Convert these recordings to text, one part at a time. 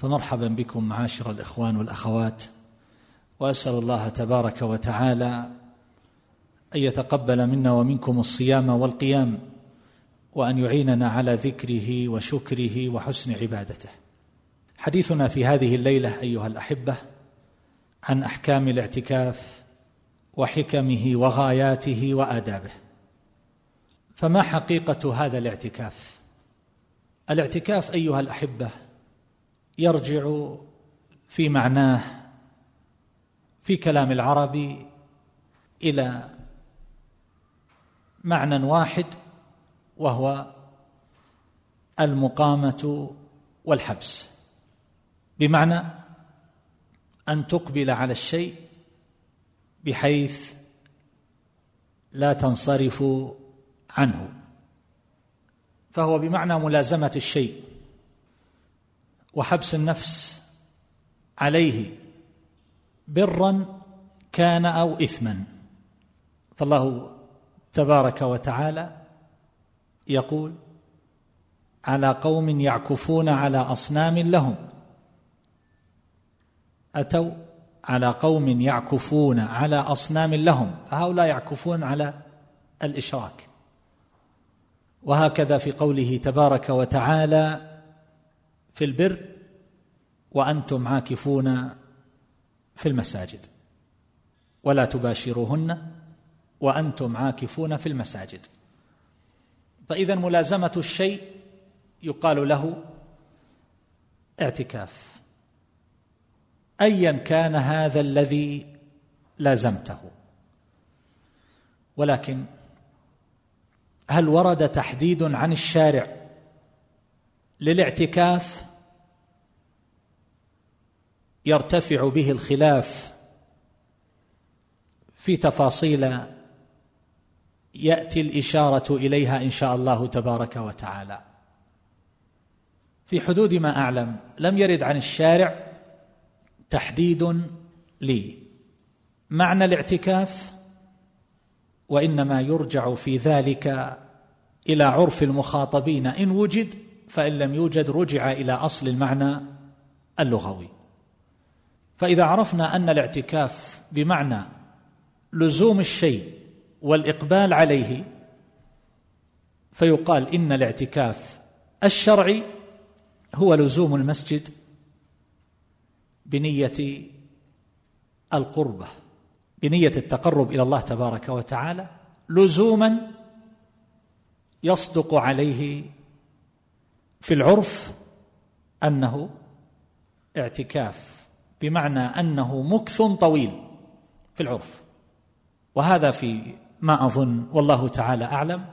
فمرحبا بكم معاشر الإخوان والأخوات وأسأل الله تبارك وتعالى أن يتقبل منا ومنكم الصيام والقيام وأن يعيننا على ذكره وشكره وحسن عبادته. حديثنا في هذه الليلة أيها الأحبة عن أحكام الاعتكاف وحكمه وغاياته وآدابه. فما حقيقة هذا الاعتكاف؟ الاعتكاف أيها الأحبة يرجع في معناه في كلام العرب إلى معنى واحد وهو المقامة والحبس. بمعنى أن تقبل على الشيء بحيث لا تنصرف عنه. فهو بمعنى ملازمة الشيء. وحبس النفس عليه برا كان أو إثما. فالله تبارك وتعالى يقول على قوم يعكفون على أصنام لهم. أتوا على قوم يعكفون على أصنام لهم. فهؤلاء يعكفون على الإشراك. وهكذا في قوله تبارك وتعالى في البر وأنتم عاكفون في المساجد ولا تباشروهن وأنتم عاكفون في المساجد. فإذا ملازمة الشيء يقال له اعتكاف. ايا كان هذا الذي لازمته. ولكن هل ورد تحديد عن الشارع للاعتكاف يرتفع به الخلاف في تفاصيل يأتي الإشارة إليها إن شاء الله تبارك وتعالى. في حدود ما أعلم لم يرد عن الشارع تحديد لي معنى الاعتكاف وإنما يرجع في ذلك إلى عرف المخاطبين إن وجد فإن لم يوجد رجع إلى أصل المعنى اللغوي. فإذا عرفنا أن الاعتكاف بمعنى لزوم الشيء والإقبال عليه فيقال إن الاعتكاف الشرعي هو لزوم المسجد بنية القربة بنية التقرب إلى الله تبارك وتعالى لزوما يصدق عليه في العرف أنه اعتكاف بمعنى أنه مكث طويل في العرف. وهذا في ما أظن والله تعالى أعلم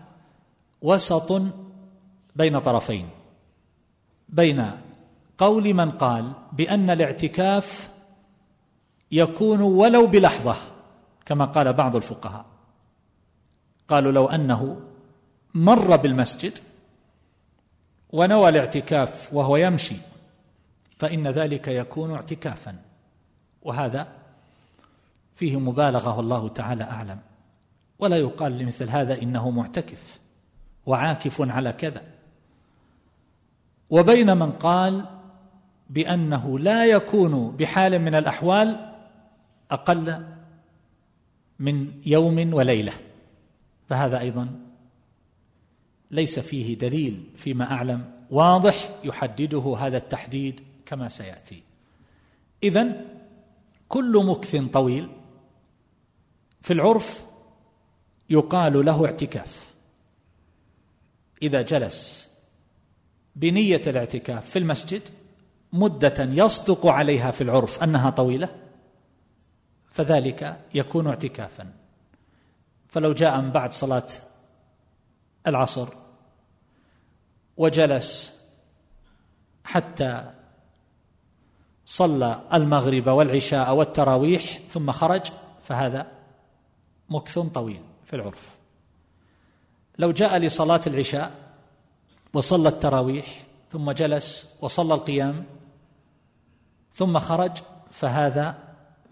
وسط بين طرفين. بين قول من قال بأن الاعتكاف يكون ولو بلحظة كما قال بعض الفقهاء. قالوا لو أنه مر بالمسجد ونوى الاعتكاف وهو يمشي فإن ذلك يكون اعتكافا. وهذا فيه مبالغة والله تعالى أعلم. ولا يقال لمثل هذا إنه معتكف وعاكف على كذا. وبين من قال بأنه لا يكون بحال من الأحوال أقل من يوم وليلة فهذا أيضا ليس فيه دليل فيما أعلم. واضح يحدده هذا التحديد كما سيأتي. اذا كل مكث طويل في العرف يقال له اعتكاف. إذا جلس بنية الاعتكاف في المسجد مدة يصدق عليها في العرف أنها طويلة فذلك يكون اعتكافا. فلو جاء من بعد صلاة العصر وجلس حتى صلى المغرب والعشاء والتراويح ثم خرج فهذا مكث طويل في العرف. لو جاء لصلاة العشاء وصلى التراويح ثم جلس وصلى القيام ثم خرج فهذا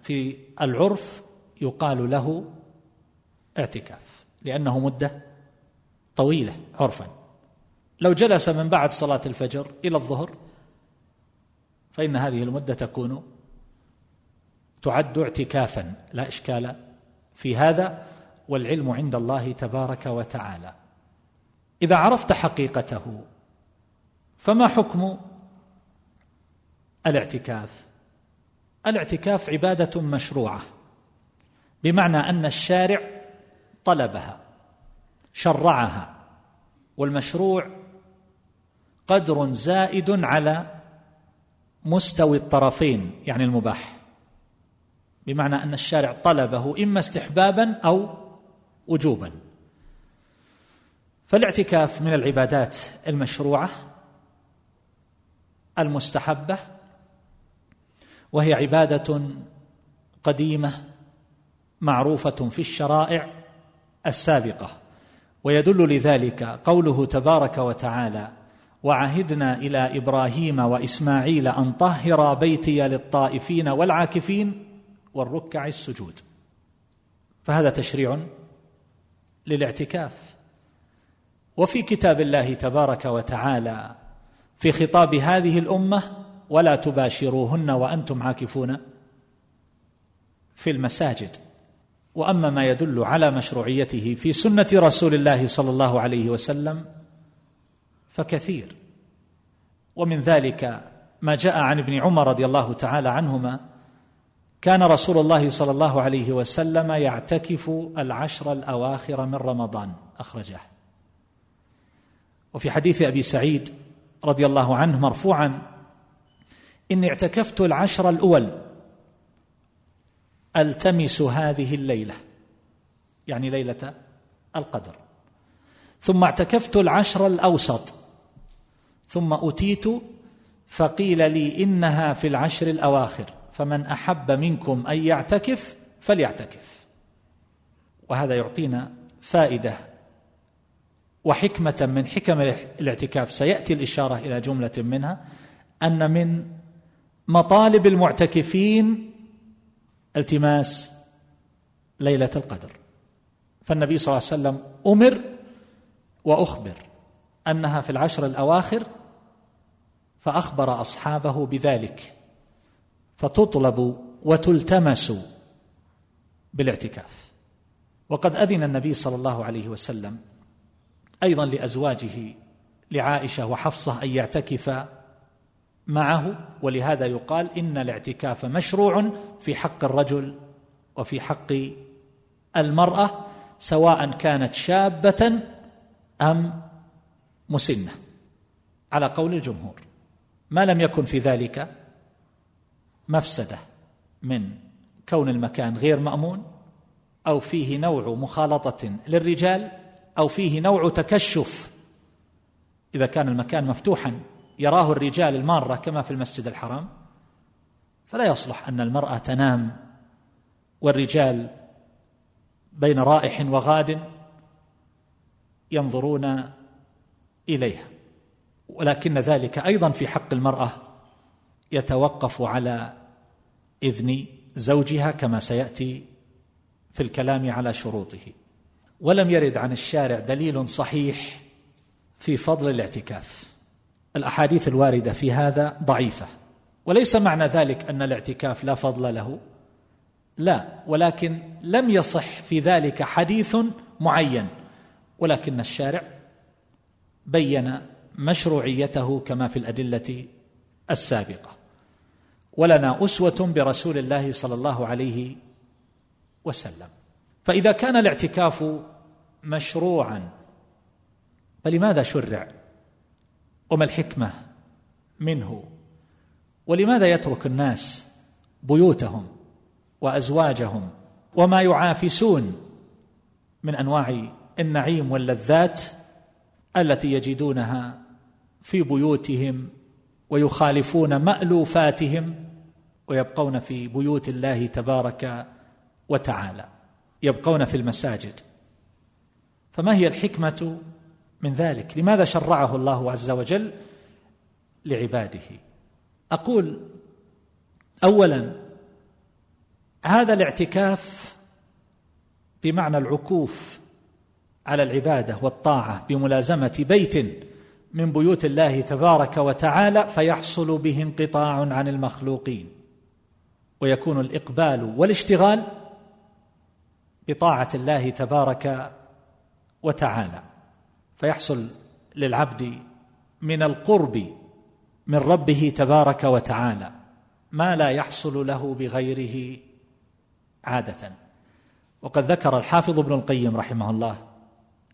في العرف يقال له اعتكاف لأنه مدة طويلة عرفا. لو جلس من بعد صلاة الفجر إلى الظهر فإن هذه المدة تكون تعد اعتكافا لا إشكال في هذا والعلم عند الله تبارك وتعالى. إذا عرفت حقيقته فما حكم الاعتكاف؟ الاعتكاف عبادة مشروعة بمعنى أن الشارع طلبها. شرعها. والمشروع قدر زائد على مستوي الطرفين يعني المباح. بمعنى أن الشارع طلبه إما استحبابا أو وجوبا. فالاعتكاف من العبادات المشروعة المستحبة وهي عبادة قديمة معروفة في الشرائع السابقة. ويدل لذلك قوله تبارك وتعالى وعهدنا إلى إبراهيم وإسماعيل أن طهرا بيتي للطائفين والعاكفين والركع السجود. فهذا تشريع للاعتكاف. وفي كتاب الله تبارك وتعالى في خطاب هذه الأمة ولا تباشروهن وأنتم عاكفون في المساجد. وأما ما يدل على مشروعيته في سنة رسول الله صلى الله عليه وسلم فكثير. ومن ذلك ما جاء عن ابن عمر رضي الله تعالى عنهما كان رسول الله صلى الله عليه وسلم يعتكف العشر الأواخر من رمضان. أخرجه. وفي حديث أبي سعيد رضي الله عنه مرفوعا إني اعتكفت العشر الأول ألتمس هذه الليلة يعني ليلة القدر. ثم اعتكفت العشر الأوسط. ثم أتيت فقيل لي إنها في العشر الأواخر فمن أحب منكم أن يعتكف فليعتكف. وهذا يعطينا فائدة وحكمة من حكم الاعتكاف. سيأتي الإشارة إلى جملة منها أن من مطالب المعتكفين التماس ليلة القدر. فالنبي صلى الله عليه وسلم أمر وأخبر أنها في العشر الأواخر فأخبر أصحابه بذلك فتطلب وتلتمس بالاعتكاف. وقد أذن النبي صلى الله عليه وسلم أيضا لأزواجه لعائشة وحفصة أن يعتكفا معه ولهذا يقال إن الاعتكاف مشروع في حق الرجل وفي حق المرأة سواء كانت شابة أم مسنة. على قول الجمهور ما لم يكن في ذلك مفسدة من كون المكان غير مأمون أو فيه نوع مخالطة للرجال أو فيه نوع تكشف إذا كان المكان مفتوحا. يراه الرجال المارة كما في المسجد الحرام فلا يصلح أن المرأة تنام والرجال بين رائح وغاد ينظرون إليها. ولكن ذلك أيضا في حق المرأة يتوقف على إذن زوجها كما سيأتي في الكلام على شروطه. ولم يرد عن الشارع دليل صحيح في فضل الاعتكاف. الأحاديث الواردة في هذا ضعيفة. وليس معنى ذلك أن الاعتكاف لا فضل له. لا ولكن لم يصح في ذلك حديث معين. ولكن الشارع بين مشروعيته كما في الأدلة السابقة. ولنا أسوة برسول الله صلى الله عليه وسلم. فإذا كان الاعتكاف مشروعا فلماذا شرع؟ وما الحكمة منه؟ ولماذا يترك الناس بيوتهم وأزواجهم وما يعافسون من أنواع النعيم واللذات التي يجدونها في بيوتهم ويخالفون مألوفاتهم ويبقون في بيوت الله تبارك وتعالى يبقون في المساجد. فما هي الحكمة من ذلك. لماذا شرعه الله عز وجل لعباده؟ أقول اولا هذا الاعتكاف بمعنى العكوف على العبادة والطاعة بملازمة بيت من بيوت الله تبارك وتعالى فيحصل به انقطاع عن المخلوقين. ويكون الإقبال والاشتغال بطاعة الله تبارك وتعالى. فيحصل للعبد من القرب من ربه تبارك وتعالى ما لا يحصل له بغيره عادة. وقد ذكر الحافظ ابن القيم رحمه الله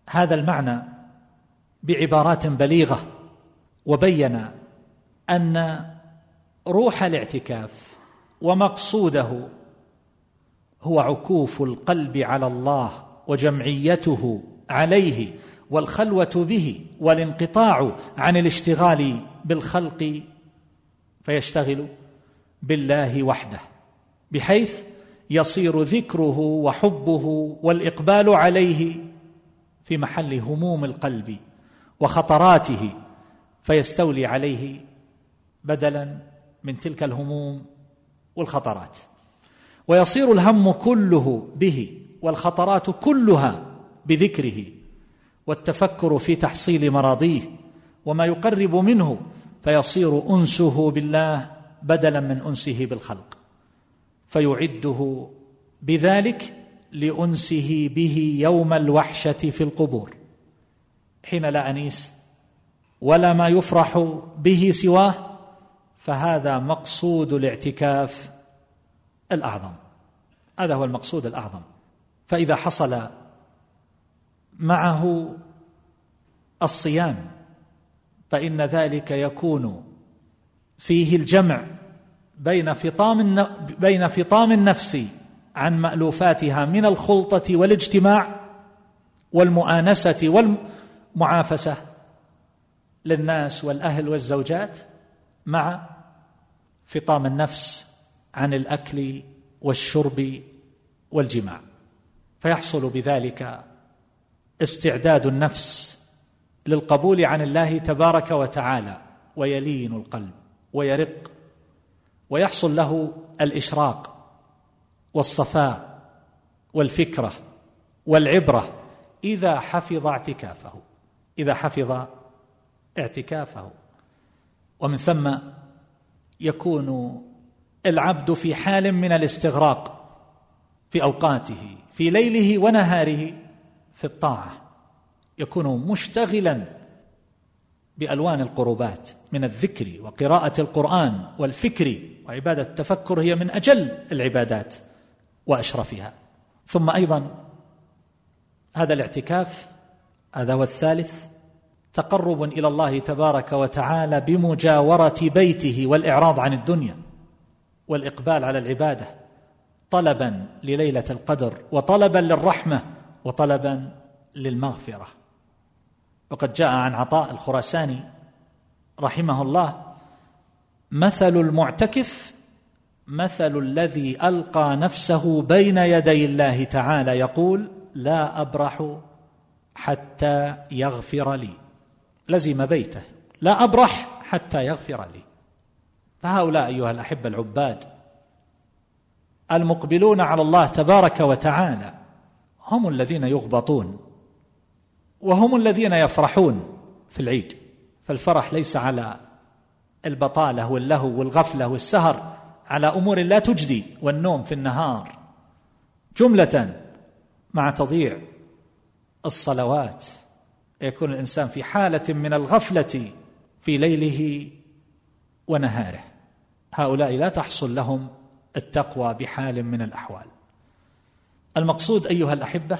هذا المعنى بعبارات بليغة وبين أن روح الاعتكاف ومقصوده هو عكوف القلب على الله وجمعيته عليه والخلوة به والانقطاع عن الاشتغال بالخلق فيشتغل بالله وحده بحيث يصير ذكره وحبه والإقبال عليه في محل هموم القلب وخطراته فيستولي عليه بدلا من تلك الهموم والخطرات. ويصير الهم كله به والخطرات كلها بذكره والتفكر في تحصيل مراضيه وما يقرب منه فيصير أنسه بالله بدلا من أنسه بالخلق فيعده بذلك لأنسه به يوم الوحشة في القبور. حين لا أنيس ولا ما يفرح به سواه فهذا مقصود الاعتكاف الأعظم. هذا هو المقصود الأعظم. فإذا حصل معه الصيام فإن ذلك يكون فيه الجمع بين فطام بين فطام النفس عن مألوفاتها من الخلطة والاجتماع والمؤانسة والمعافسة للناس والأهل والزوجات مع فطام النفس عن الأكل والشرب والجماع. فيحصل بذلك استعداد النفس للقبول عن الله تبارك وتعالى ويلين القلب ويرق ويحصل له الإشراق والصفاء والفكرة والعبرة إذا حفظ اعتكافه إذا حفظ اعتكافه. ومن ثم يكون العبد في حال من الاستغراق في أوقاته في ليله ونهاره في الطاعة يكون مشتغلا بألوان القربات من الذكر وقراءة القرآن والفكر وعبادة التفكر هي من أجل العبادات وأشرفها. ثم أيضا هذا الاعتكاف هذا هو الثالث تقرب إلى الله تبارك وتعالى بمجاورة بيته والإعراض عن الدنيا والإقبال على العبادة طلبا لليلة القدر وطلبا للرحمة وطلبا للمغفرة. وقد جاء عن عطاء الخراساني رحمه الله مثل المعتكف مثل الذي ألقى نفسه بين يدي الله تعالى يقول لا أبرح حتى يغفر لي. لزم بيته لا أبرح حتى يغفر لي. فهؤلاء أيها الأحبة العباد المقبلون على الله تبارك وتعالى هم الذين يغبطون وهم الذين يفرحون في العيد. فالفرح ليس على البطالة واللهو والغفلة والسهر على أمور لا تجدي والنوم في النهار. جملة مع تضييع الصلوات يكون الإنسان في حالة من الغفلة في ليله ونهاره. هؤلاء لا تحصل لهم التقوى بحال من الأحوال. المقصود أيها الأحبة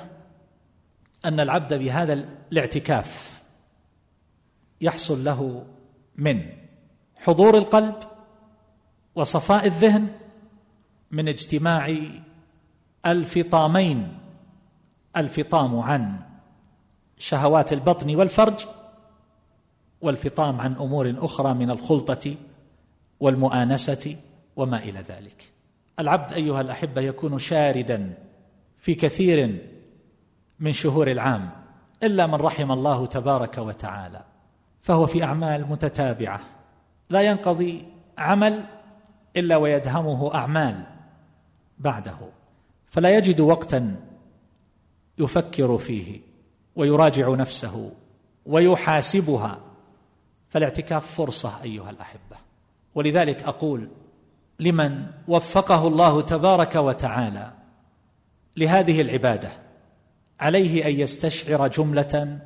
أن العبد بهذا الاعتكاف يحصل له من حضور القلب وصفاء الذهن من اجتماع الفطامين الفطام عن شهوات البطن والفرج والفطام عن أمور أخرى من الخلطة والمؤانسة وما إلى ذلك. العبد أيها الأحبة يكون شاردا في كثير من شهور العام إلا من رحم الله تبارك وتعالى فهو في أعمال متتابعة لا ينقضي عمل إلا ويدهمه أعمال بعده فلا يجد وقتا يفكر فيه ويراجع نفسه ويحاسبها فالاعتكاف فرصة أيها الأحبة. ولذلك أقول لمن وفقه الله تبارك وتعالى لهذه العبادة عليه أن يستشعر جملة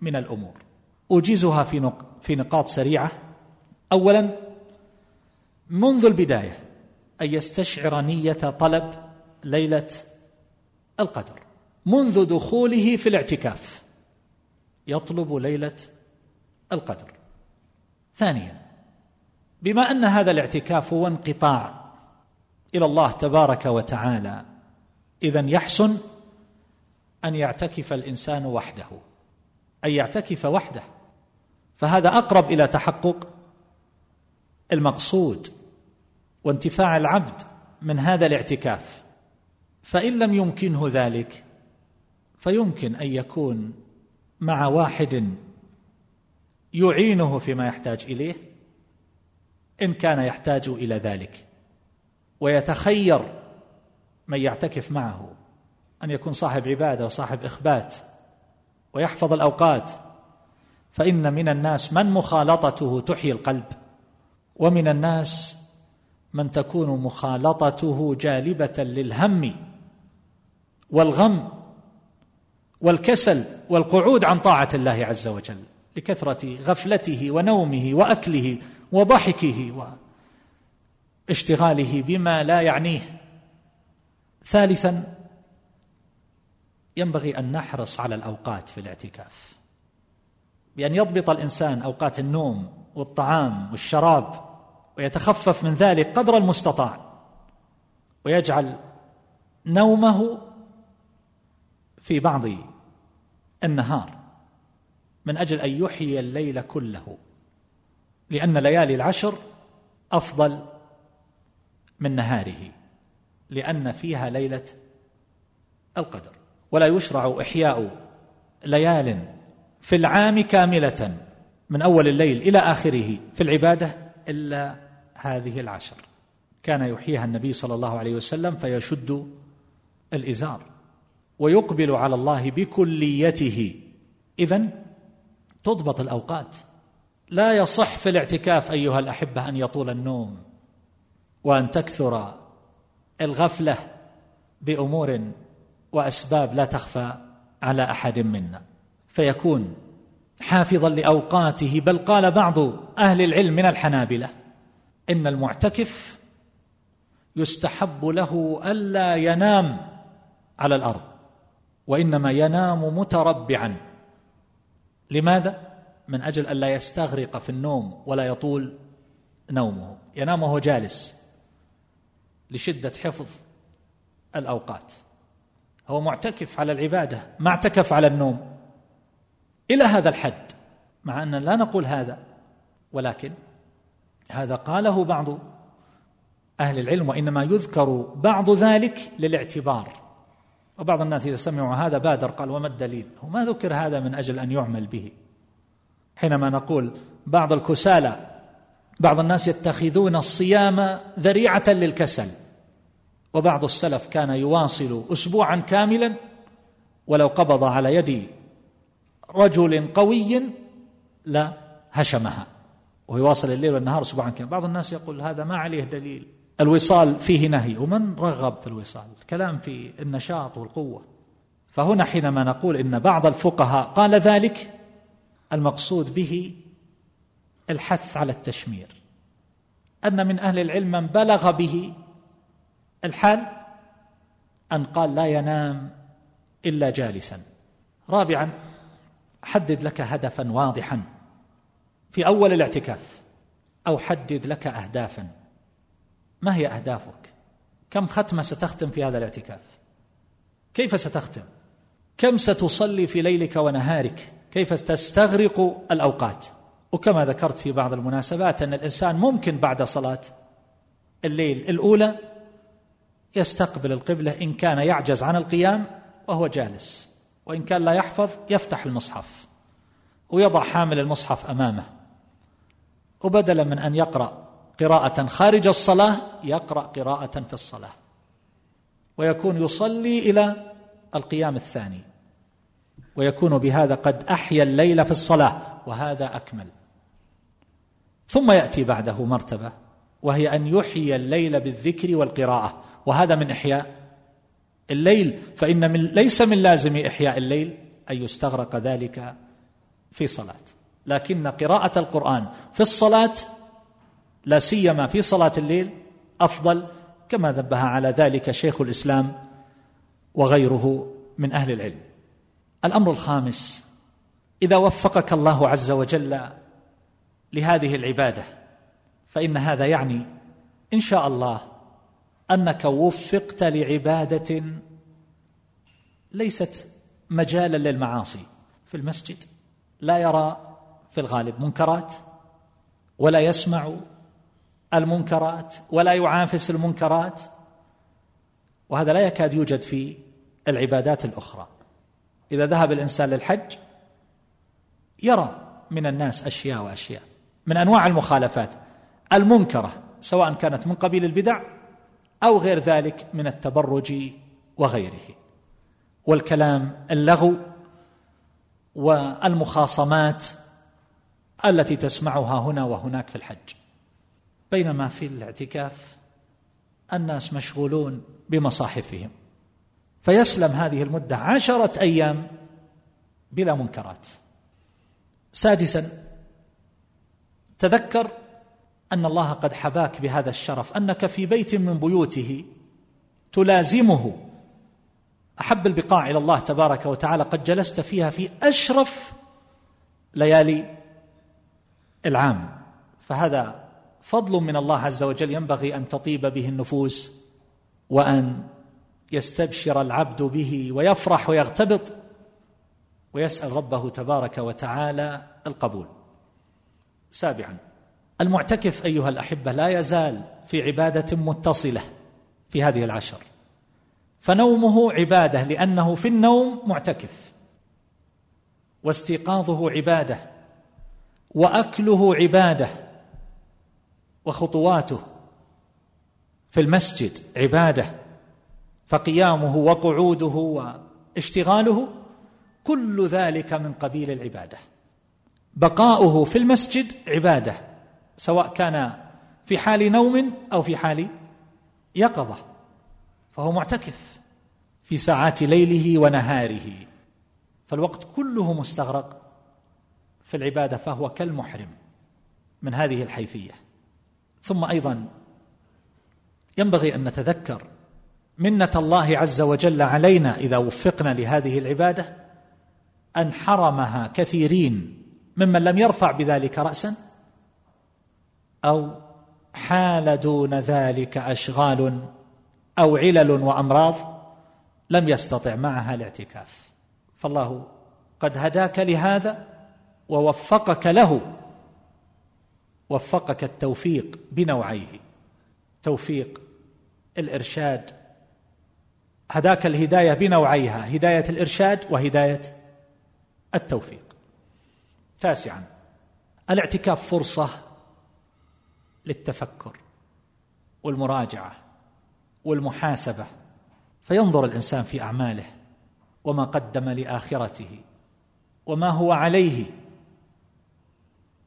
من الأمور. اوجزها في في نقاط سريعة. اولا منذ البداية أن يستشعر نية طلب ليلة القدر. منذ دخوله في الاعتكاف يطلب ليلة القدر. ثانيا بما أن هذا الاعتكاف هو انقطاع إلى الله تبارك وتعالى اذا يحسن أن يعتكف الإنسان وحده أن يعتكف وحده. فهذا أقرب إلى تحقق المقصود وانتفاع العبد من هذا الاعتكاف. فإن لم يمكنه ذلك فيمكن أن يكون مع واحد يعينه فيما يحتاج إليه إن كان يحتاج إلى ذلك. ويتخير من يعتكف معه أن يكون صاحب عبادة وصاحب إخبات ويحفظ الأوقات. فإن من الناس من مخالطته تحيي القلب ومن الناس من تكون مخالطته جالبة للهم والغم والكسل والقعود عن طاعة الله عز وجل لكثرة غفلته ونومه وأكله وضحكه واشتغاله بما لا يعنيه. ثالثا ينبغي أن نحرص على الأوقات في الاعتكاف. بأن يضبط الإنسان أوقات النوم والطعام والشراب ويتخفف من ذلك قدر المستطاع ويجعل نومه في بعض النهار من أجل أن يحيي الليل كله. لأن ليالي العشر أفضل من نهاره. لأن فيها ليلة القدر. ولا يشرع إحياء ليال في العام كاملة من أول الليل إلى آخره في العبادة إلا هذه العشر. كان يحييها النبي صلى الله عليه وسلم فيشد الإزار. ويقبل على الله بكليته. اذا تضبط الأوقات. لا يصح في الاعتكاف أيها الأحبة أن يطول النوم وأن تكثر الغفلة بأمور وأسباب لا تخفى على أحد منا. فيكون حافظا لأوقاته بل قال بعض أهل العلم من الحنابلة إن المعتكف يستحب له ألا ينام على الأرض وإنما ينام متربعا. لماذا؟ من أجل الا يستغرق في النوم ولا يطول نومه. ينام وهو جالس. لشدة حفظ الأوقات. هو معتكف على العبادة ما اعتكف على النوم. إلى هذا الحد مع أن لا نقول هذا ولكن هذا قاله بعض أهل العلم وإنما يذكر بعض ذلك للاعتبار. وبعض الناس إذا سمعوا هذا بادر قال وما الدليل؟ هو ما ذكر هذا من أجل أن يعمل به. حينما نقول بعض الكسالى بعض الناس يتخذون الصيام ذريعة للكسل. وبعض السلف كان يواصل اسبوعا كاملا ولو قبض على يد رجل قوي لا هشمها. ويواصل الليل والنهار اسبوعا كاملا. بعض الناس يقول هذا ما عليه دليل. الوصال فيه نهي ومن رغب في الوصال؟ الكلام في النشاط والقوة. فهنا حينما نقول إن بعض الفقهاء قال ذلك المقصود به الحث على التشمير. أن من أهل العلم من بلغ به الحال أن قال لا ينام إلا جالسا. رابعا حدد لك هدفا واضحا في أول الاعتكاف أو حدد لك اهدافا. ما هي أهدافك؟ كم ختمة ستختم في هذا الاعتكاف؟ كيف ستختم؟ كم ستصلي في ليلك ونهارك؟ كيف تستغرق الأوقات؟ وكما ذكرت في بعض المناسبات أن الإنسان ممكن بعد صلاة الليل الأولى يستقبل القبلة إن كان يعجز عن القيام وهو جالس وإن كان لا يحفظ يفتح المصحف ويضع حامل المصحف أمامه. وبدلا من أن يقرأ قراءة خارج الصلاة يقرأ قراءة في الصلاة. ويكون يصلي إلى القيام الثاني. ويكون بهذا قد أحيا الليل في الصلاة وهذا أكمل. ثم يأتي بعده مرتبة وهي أن يحيي الليل بالذكر والقراءة. وهذا من إحياء الليل. فإن من ليس من لازم إحياء الليل أن يستغرق ذلك في صلاة. لكن قراءة القرآن في الصلاة لا سيما في صلاة الليل أفضل كما نبه على ذلك شيخ الإسلام وغيره من أهل العلم. الأمر الخامس إذا وفقك الله عز وجل لهذه العبادة. فإن هذا يعني إن شاء الله أنك وفقت لعبادة ليست مجالا للمعاصي. في المسجد لا يرى في الغالب منكرات ولا يسمع المنكرات ولا يعافس المنكرات وهذا لا يكاد يوجد في العبادات الأخرى. إذا ذهب الإنسان للحج يرى من الناس أشياء وأشياء. من أنواع المخالفات المنكرة سواء كانت من قبيل البدع أو غير ذلك من التبرج وغيره. والكلام اللغو والمخاصمات التي تسمعها هنا وهناك في الحج. بينما في الاعتكاف الناس مشغولون بمصاحفهم. فيسلم هذه المدة عشرة أيام بلا منكرات. سادسا تذكر أن الله قد حباك بهذا الشرف أنك في بيت من بيوته تلازمه. أحب البقاع إلى الله تبارك وتعالى قد جلست فيها في أشرف ليالي العام. فهذا فضل من الله عز وجل ينبغي أن تطيب به النفوس وأن يستبشر العبد به ويفرح ويغتبط ويسأل ربه تبارك وتعالى القبول. سابعا. المعتكف أيها الأحبة لا يزال في عبادة متصلة في هذه العشر. فنومه عبادة لأنه في النوم معتكف. واستيقاظه عبادة وأكله عبادة وخطواته في المسجد عبادة فقيامه وقعوده واشتغاله كل ذلك من قبيل العبادة. بقاؤه في المسجد عبادة سواء كان في حال نوم أو في حال يقظة فهو معتكف في ساعات ليله ونهاره فالوقت كله مستغرق في العبادة فهو كالمحرم من هذه الحيثية. ثم أيضا ينبغي أن نتذكر منة الله عز وجل علينا إذا وفقنا لهذه العبادة أن حرمها كثيرين ممن لم يرفع بذلك راسا؟ أو حال دون ذلك أشغال أو علل وأمراض لم يستطع معها الاعتكاف. فالله قد هداك لهذا ووفقك له. وفقك التوفيق بنوعيه. توفيق الإرشاد. هداك الهداية بنوعيها. هداية الإرشاد وهداية التوفيق. تاسعا. الاعتكاف فرصة للتفكر والمراجعة والمحاسبة فينظر الإنسان في أعماله وما قدم لآخرته وما هو عليه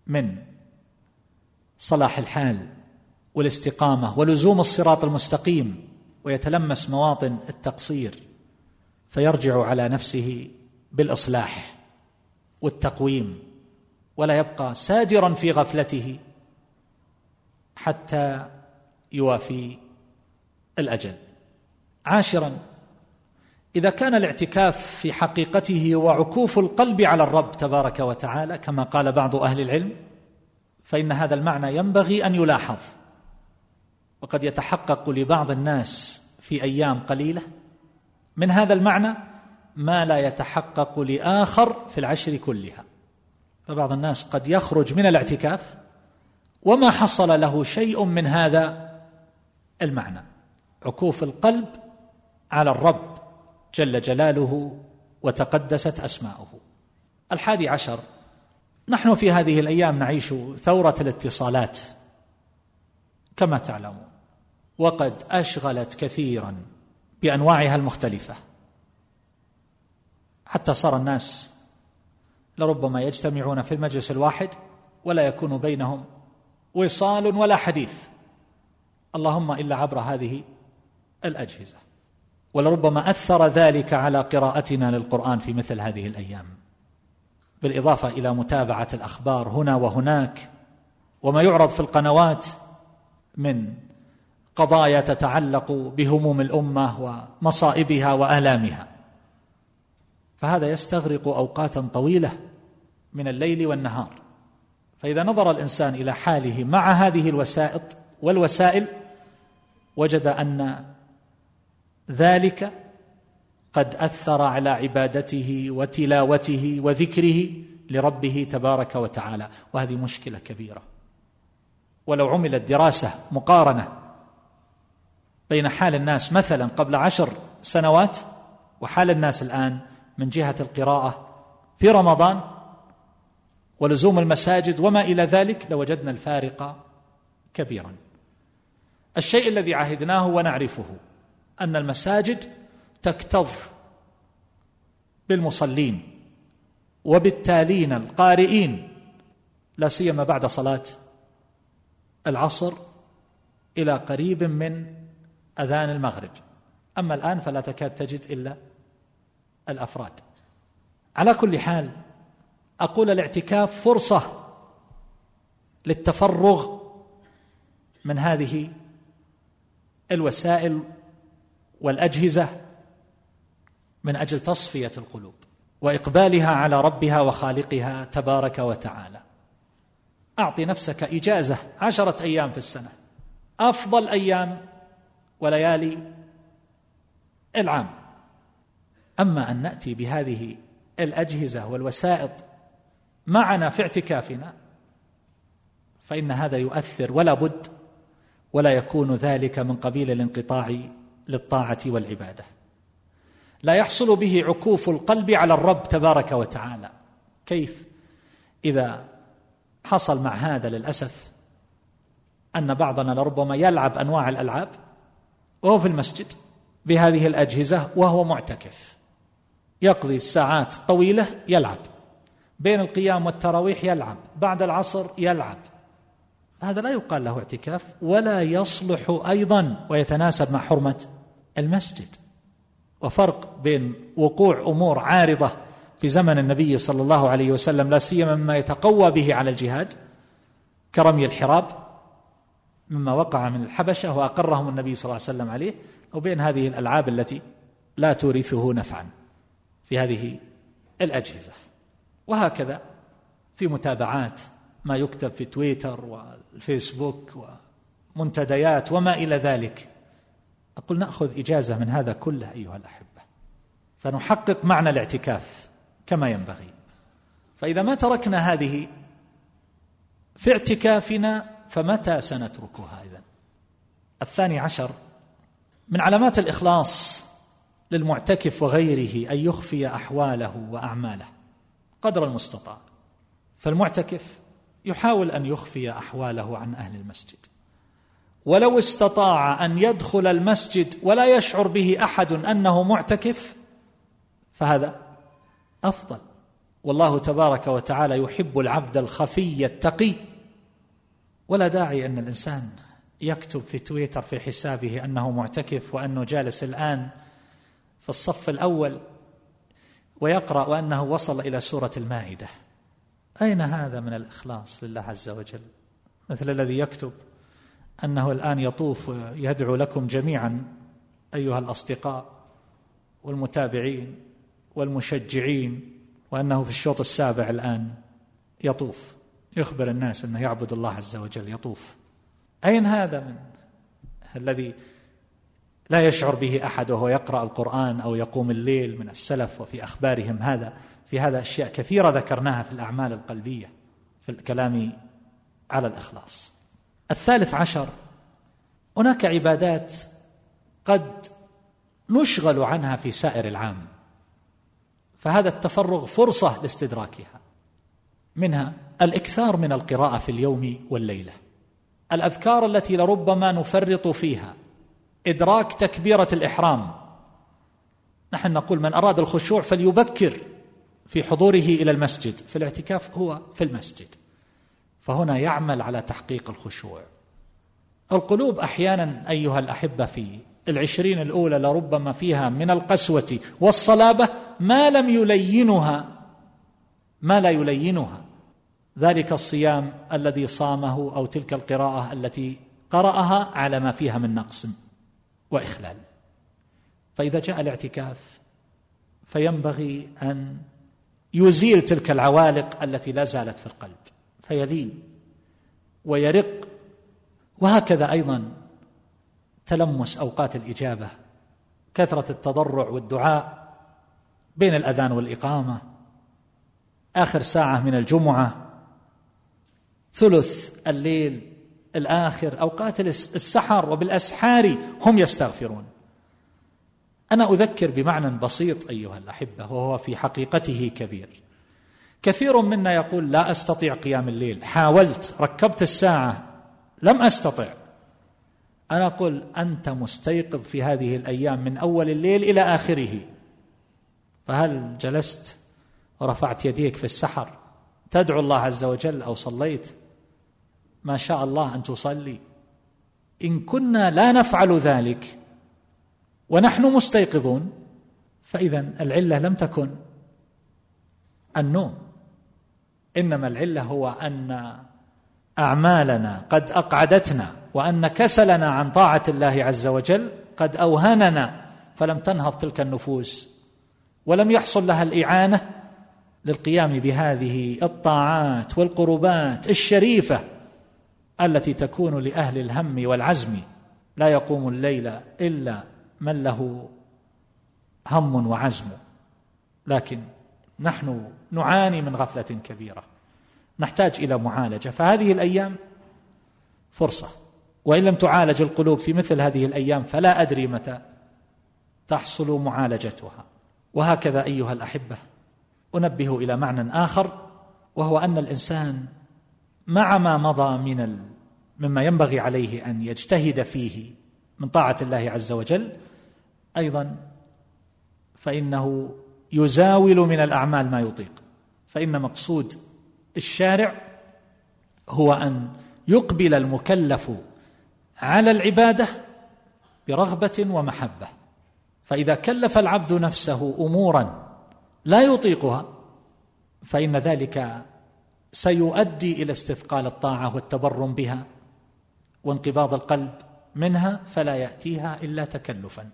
من صلاح الحال والاستقامة ولزوم الصراط المستقيم ويتلمس مواطن التقصير فيرجع على نفسه بالإصلاح والتقويم. ولا يبقى سادرا في غفلته حتى يوافي الأجل. عاشرا إذا كان الاعتكاف في حقيقته وعكوف القلب على الرب تبارك وتعالى كما قال بعض أهل العلم فإن هذا المعنى ينبغي أن يلاحظ. وقد يتحقق لبعض الناس في أيام قليلة من هذا المعنى ما لا يتحقق لآخر في العشر كلها. فبعض الناس قد يخرج من الاعتكاف وما حصل له شيء من هذا المعنى. عكوف القلب على الرب جل جلاله وتقدست أسماؤه. الحادي عشر نحن في هذه الأيام نعيش ثورة الاتصالات كما تعلمون وقد أشغلت كثيرا بأنواعها المختلفة. حتى صار الناس لربما يجتمعون في المجلس الواحد ولا يكون بينهم وصال ولا حديث. اللهم إلا عبر هذه الأجهزة. ولربما أثر ذلك على قراءتنا للقرآن في مثل هذه الأيام. بالإضافة إلى متابعة الأخبار هنا وهناك وما يعرض في القنوات من قضايا تتعلق بهموم الأمة ومصائبها وآلامها. فهذا يستغرق أوقاتا طويلة من الليل والنهار. فإذا نظر الإنسان إلى حاله مع هذه الوسائط والوسائل وجد أن ذلك قد أثر على عبادته وتلاوته وذكره لربه تبارك وتعالى. وهذه مشكلة كبيرة. ولو عملت دراسة مقارنة بين حال الناس مثلا قبل عشر سنوات وحال الناس الآن من جهة القراءة في رمضان ولزوم المساجد وما إلى ذلك لوجدنا الفارق كبيرا. الشيء الذي عهدناه ونعرفه أن المساجد تكتظ بالمصلين وبالتالين القارئين لا سيما بعد صلاة العصر إلى قريب من أذان المغرب. أما الآن فلا تكاد تجد إلا الأفراد. على كل حال أقول الاعتكاف فرصة للتفرغ من هذه الوسائل والأجهزة من أجل تصفية القلوب وإقبالها على ربها وخالقها تبارك وتعالى. أعطي نفسك إجازة عشرة أيام في السنة. أفضل أيام وليالي العام. أما أن نأتي بهذه الأجهزة والوسائط معنا في اعتكافنا فإن هذا يؤثر ولا بد ولا يكون ذلك من قبيل الانقطاع للطاعة والعبادة. لا يحصل به عكوف القلب على الرب تبارك وتعالى. كيف؟ إذا حصل مع هذا للأسف أن بعضنا لربما يلعب أنواع الألعاب وهو في المسجد بهذه الأجهزة وهو معتكف. يقضي الساعات طويلة يلعب. بين القيام والتراويح يلعب بعد العصر يلعب. هذا لا يقال له اعتكاف ولا يصلح أيضا ويتناسب مع حرمة المسجد. وفرق بين وقوع أمور عارضة في زمن النبي صلى الله عليه وسلم لا سيما مما يتقوى به على الجهاد كرمي الحراب مما وقع من الحبشة وأقرهم النبي صلى الله عليه وسلم عليه وبين هذه الألعاب التي لا تورثه نفعا في هذه الأجهزة. وهكذا في متابعات ما يكتب في تويتر والفيسبوك ومنتديات وما إلى ذلك. أقول نأخذ إجازة من هذا كله أيها الأحبة. فنحقق معنى الاعتكاف كما ينبغي. فإذا ما تركنا هذه في اعتكافنا فمتى سنتركها اذا الثاني عشر من علامات الإخلاص للمعتكف وغيره أن يخفي أحواله وأعماله. قدر المستطاع. فالمعتكف يحاول أن يخفي أحواله عن أهل المسجد. ولو استطاع أن يدخل المسجد ولا يشعر به أحد أنه معتكف فهذا أفضل. والله تبارك وتعالى يحب العبد الخفي التقي. ولا داعي أن الإنسان يكتب في تويتر في حسابه أنه معتكف وأنه جالس الآن في الصف الأول ويقرأ وأنه وصل إلى سورة المائدة. أين هذا من الإخلاص لله عز وجل؟ مثل الذي يكتب أنه الآن يطوف يدعو لكم جميعا أيها الأصدقاء والمتابعين والمشجعين وأنه في الشوط السابع الآن يطوف يخبر الناس أنه يعبد الله عز وجل يطوف. أين هذا من الذي لا يشعر به أحد وهو يقرأ القرآن أو يقوم الليل من السلف وفي أخبارهم هذا. في هذا أشياء كثيرة ذكرناها في الأعمال القلبية في الكلام على الإخلاص. الثالث عشر هناك عبادات قد نشغل عنها في سائر العام فهذا التفرغ فرصة لاستدراكها. منها الإكثار من القراءة في اليوم والليلة الأذكار التي لربما نفرط فيها إدراك تكبيرة الإحرام. نحن نقول من أراد الخشوع فليبكر في حضوره إلى المسجد في الاعتكاف هو في المسجد. فهنا يعمل على تحقيق الخشوع. القلوب أحيانا أيها الأحبة في العشرين الأولى لربما فيها من القسوة والصلابة ما لم يلينها ما لا يلينها. ذلك الصيام الذي صامه أو تلك القراءة التي قرأها على ما فيها من نقص. وإخلال. فإذا جاء الاعتكاف فينبغي أن يزيل تلك العوالق التي لا زالت في القلب فيلين ويرق. وهكذا أيضا تلمس أوقات الإجابة كثرة التضرع والدعاء بين الأذان والإقامة آخر ساعة من الجمعة ثلث الليل الآخر أوقات السحر وبالأسحار هم يستغفرون. أنا أذكر بمعنى بسيط أيها الأحبة وهو في حقيقته كبير. كثير منا يقول لا أستطيع قيام الليل حاولت ركبت الساعة لم أستطع. أنا أقول أنت مستيقظ في هذه الأيام من أول الليل إلى آخره. فهل جلست ورفعت يديك في السحر تدعو الله عز وجل أو صليت؟ ما شاء الله أن تصلي. إن كنا لا نفعل ذلك ونحن مستيقظون فاذا العلة لم تكن النوم. إنما العلة هو أن أعمالنا قد أقعدتنا وأن كسلنا عن طاعة الله عز وجل قد أوهننا فلم تنهض تلك النفوس. ولم يحصل لها الإعانة للقيام بهذه الطاعات والقربات الشريفة التي تكون لأهل الهم والعزم. لا يقوم الليل إلا من له هم وعزم. لكن نحن نعاني من غفلة كبيرة. نحتاج إلى معالجة. فهذه الأيام فرصة. وإن لم تعالج القلوب في مثل هذه الأيام فلا أدري متى تحصل معالجتها. وهكذا أيها الأحبة أنبه إلى معنى آخر وهو أن الإنسان مع ما مضى من مما ينبغي عليه أن يجتهد فيه من طاعة الله عز وجل. أيضا فإنه يزاول من الأعمال ما يطيق. فإن مقصود الشارع هو أن يقبل المكلف على العبادة برغبة ومحبة. فإذا كلف العبد نفسه امورا لا يطيقها فإن ذلك سيؤدي إلى استثقال الطاعة والتبرم بها وانقباض القلب منها فلا يأتيها إلا تكلفا.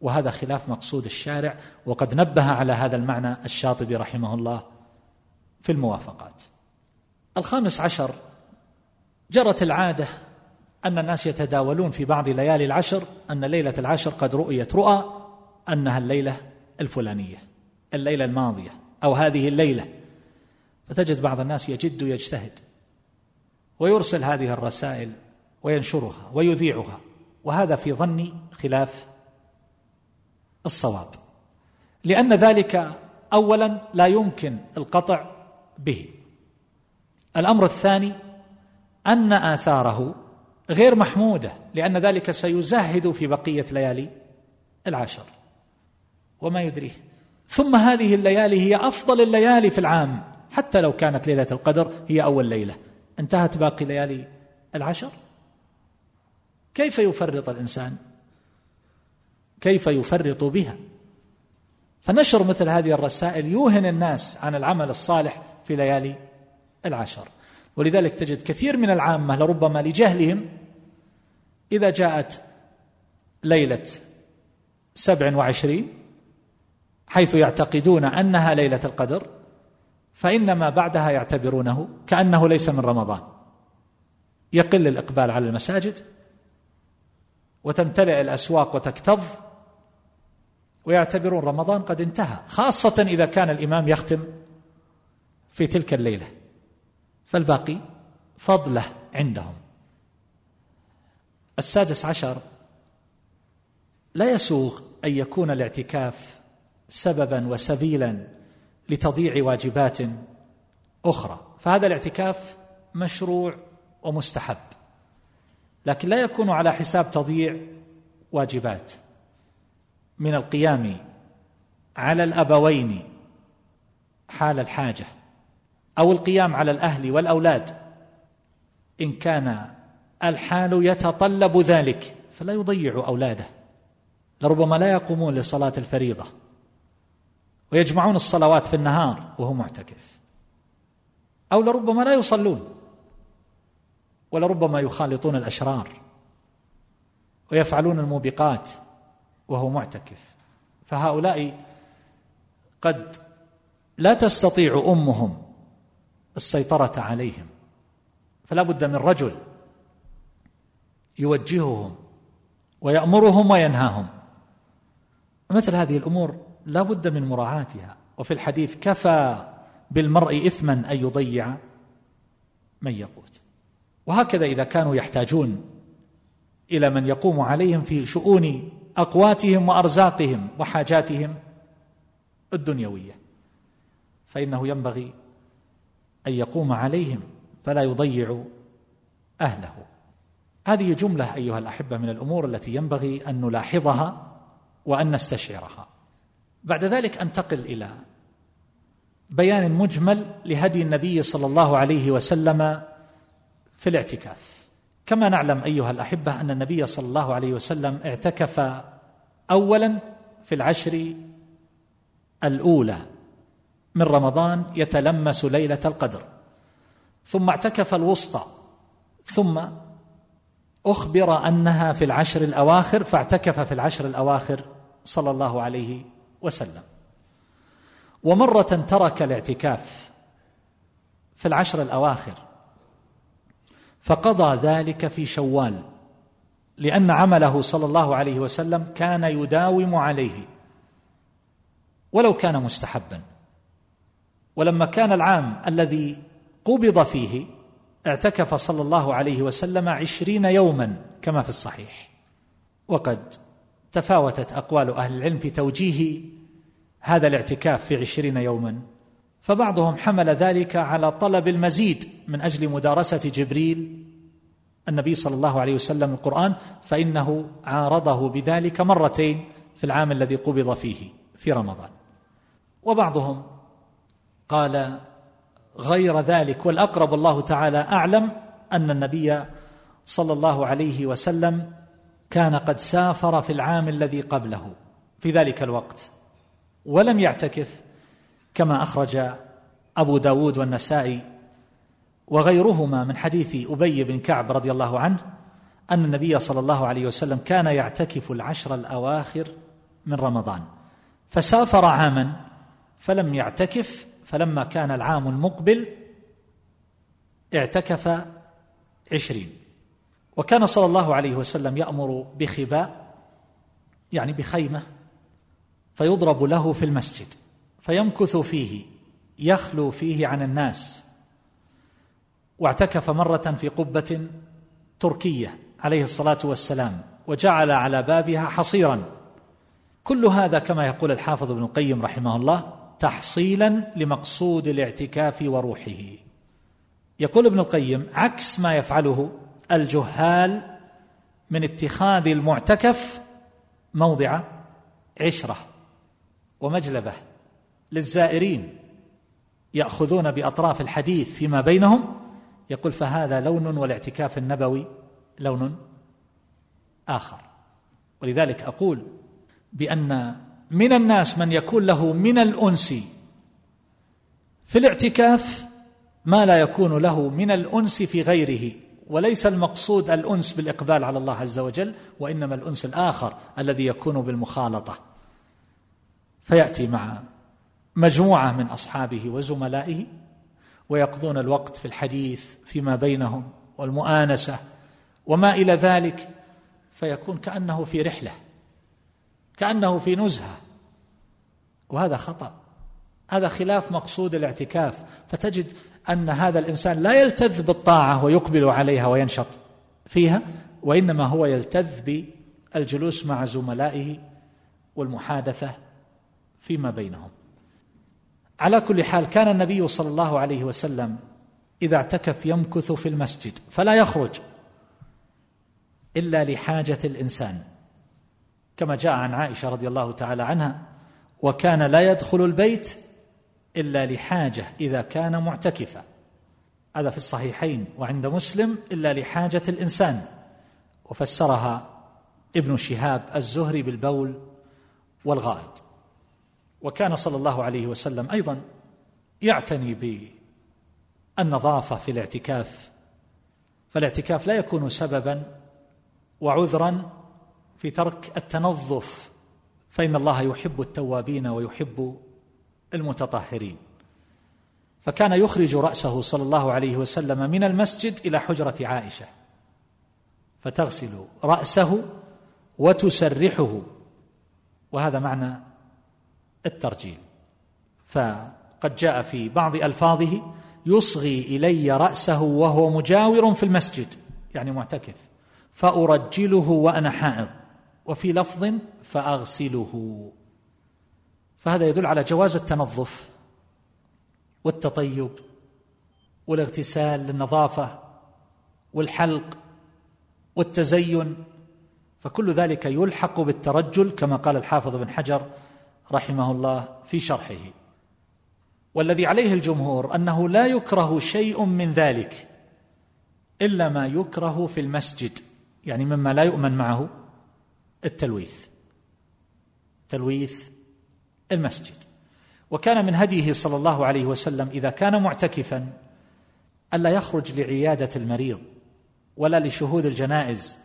وهذا خلاف مقصود الشارع وقد نبه على هذا المعنى الشاطبي رحمه الله في الموافقات. الخامس عشر جرت العادة أن الناس يتداولون في بعض ليالي العشر أن ليلة العشر قد رؤيت رؤى أنها الليلة الفلانية الليلة الماضية أو هذه الليلة. فتجد بعض الناس يجد يجتهد ويرسل هذه الرسائل وينشرها ويذيعها وهذا في ظني خلاف الصواب. لأن ذلك اولا لا يمكن القطع به. الأمر الثاني أن آثاره غير محمودة لأن ذلك سيزهد في بقية ليالي العشر وما يدريه. ثم هذه الليالي هي أفضل الليالي في العام. حتى لو كانت ليلة القدر هي أول ليلة. انتهت باقي ليالي العشر؟ كيف يفرط الإنسان؟ كيف يفرط بها؟ فنشر مثل هذه الرسائل يوهن الناس عن العمل الصالح في ليالي العشر. ولذلك تجد كثير من العامة لربما لجهلهم إذا جاءت ليلة سبع وعشرين حيث يعتقدون أنها ليلة القدر فان ما بعدها يعتبرونه كأنه ليس من رمضان. يقل الإقبال على المساجد وتمتلئ الأسواق وتكتظ ويعتبرون رمضان قد انتهى خاصة إذا كان الإمام يختم في تلك الليلة. فالباقي فضله عندهم. السادس عشر لا يسوغ أن يكون الاعتكاف سببا وسبيلا لتضييع واجبات أخرى. فهذا الاعتكاف مشروع ومستحب لكن لا يكون على حساب تضييع واجبات. من القيام على الأبوين حال الحاجة أو القيام على الأهل والأولاد إن كان الحال يتطلب ذلك فلا يضيع أولاده لربما لا يقومون لصلاة الفريضة. ويجمعون الصلوات في النهار وهو معتكف. أو لربما لا يصلون ولربما يخالطون الأشرار ويفعلون الموبقات وهو معتكف. فهؤلاء قد لا تستطيع أمهم السيطرة عليهم. فلا بد من رجل يوجههم ويأمرهم وينهاهم. مثل هذه الأمور لا بد من مراعاتها. وفي الحديث كفى بالمرء اثما أن يضيع من يقوت وهكذا إذا كانوا يحتاجون إلى من يقوم عليهم في شؤون أقواتهم وأرزاقهم وحاجاتهم الدنيوية. فإنه ينبغي أن يقوم عليهم فلا يضيع أهله. هذه جملة أيها الأحبة من الأمور التي ينبغي أن نلاحظها وأن نستشعرها. بعد ذلك أنتقل إلى بيان مجمل لهدي النبي صلى الله عليه وسلم في الاعتكاف. كما نعلم أيها الأحبة أن النبي صلى الله عليه وسلم اعتكف اولا في العشر الأولى من رمضان يتلمس ليلة القدر ثم اعتكف الوسطى ثم أخبر أنها في العشر الأواخر فاعتكف في العشر الأواخر صلى الله عليه وسلم. ومرة ترك الاعتكاف في العشر الأواخر فقضى ذلك في شوال لأن عمله صلى الله عليه وسلم كان يداوم عليه ولو كان مستحبا. ولما كان العام الذي قبض فيه اعتكف صلى الله عليه وسلم عشرين يوما كما في الصحيح. وقد تفاوتت أقوال أهل العلم في توجيه هذا الاعتكاف في عشرين يوما. فبعضهم حمل ذلك على طلب المزيد من أجل مدارسة جبريل النبي صلى الله عليه وسلم القرآن فإنه عارضه بذلك مرتين في العام الذي قبض فيه في رمضان. وبعضهم قال غير ذلك والأقرب الله تعالى أعلم أن النبي صلى الله عليه وسلم كان قد سافر في العام الذي قبله في ذلك الوقت ولم يعتكف كما أخرج أبو داود والنسائي وغيرهما من حديث أبي بن كعب رضي الله عنه أن النبي صلى الله عليه وسلم كان يعتكف العشر الأواخر من رمضان. فسافر عاما فلم يعتكف فلما كان العام المقبل اعتكف عشرين. وكان صلى الله عليه وسلم يأمر بخباء يعني بخيمة فيضرب له في المسجد فيمكث فيه يخلو فيه عن الناس. واعتكف مرة في قبة تركية عليه الصلاة والسلام وجعل على بابها حصيرا. كل هذا كما يقول الحافظ ابن القيم رحمه الله تحصيلا لمقصود الاعتكاف وروحه. يقول ابن القيم عكس ما يفعله الجهال من اتخاذ المعتكف موضع عشرة ومجلبة للزائرين يأخذون بأطراف الحديث فيما بينهم. يقول فهذا لون والاعتكاف النبوي لون آخر. ولذلك أقول بأن من الناس من يكون له من الأنس في الاعتكاف ما لا يكون له من الأنس في غيره. وليس المقصود الأنس بالإقبال على الله عز وجل وإنما الأنس الآخر الذي يكون بالمخالطة. فيأتي مع مجموعة من أصحابه وزملائه ويقضون الوقت في الحديث فيما بينهم والمؤانسة وما إلى ذلك فيكون كأنه في رحلة كأنه في نزهة. وهذا خطأ هذا خلاف مقصود الاعتكاف. فتجد أن هذا الإنسان لا يلتذ بالطاعة ويقبل عليها وينشط فيها وإنما هو يلتذ بالجلوس مع زملائه والمحادثة فيما بينهم. على كل حال كان النبي صلى الله عليه وسلم إذا اعتكف يمكث في المسجد فلا يخرج إلا لحاجة الإنسان. كما جاء عن عائشة رضي الله تعالى عنها وكان لا يدخل البيت إلا لحاجة إذا كان معتكفا. هذا في الصحيحين وعند مسلم إلا لحاجة الإنسان. وفسرها ابن شهاب الزهري بالبول والغائط. وكان صلى الله عليه وسلم أيضا يعتني بالنظافه في الاعتكاف فالاعتكاف لا يكون سببا وعذرا في ترك التنظف. فإن الله يحب التوابين ويحب المتطهرين. فكان يخرج رأسه صلى الله عليه وسلم من المسجد إلى حجرة عائشة. فتغسل رأسه وتسرحه. وهذا معنى الترجيل. فقد جاء في بعض ألفاظه يصغي إلي رأسه وهو مجاور في المسجد. يعني معتكف. فأرجله وأنا حائض. وفي لفظ فأغسله. فهذا يدل على جواز التنظف والتطيب والاغتسال للنظافة والحلق والتزين فكل ذلك يلحق بالترجل كما قال الحافظ بن حجر رحمه الله في شرحه. والذي عليه الجمهور أنه لا يكره شيء من ذلك إلا ما يكره في المسجد يعني مما لا يؤمن معه التلويث. تلويث المسجد. وكان من هديه صلى الله عليه وسلم إذا كان معتكفا ألا يخرج لعيادة المريض ولا لشهود الجنائز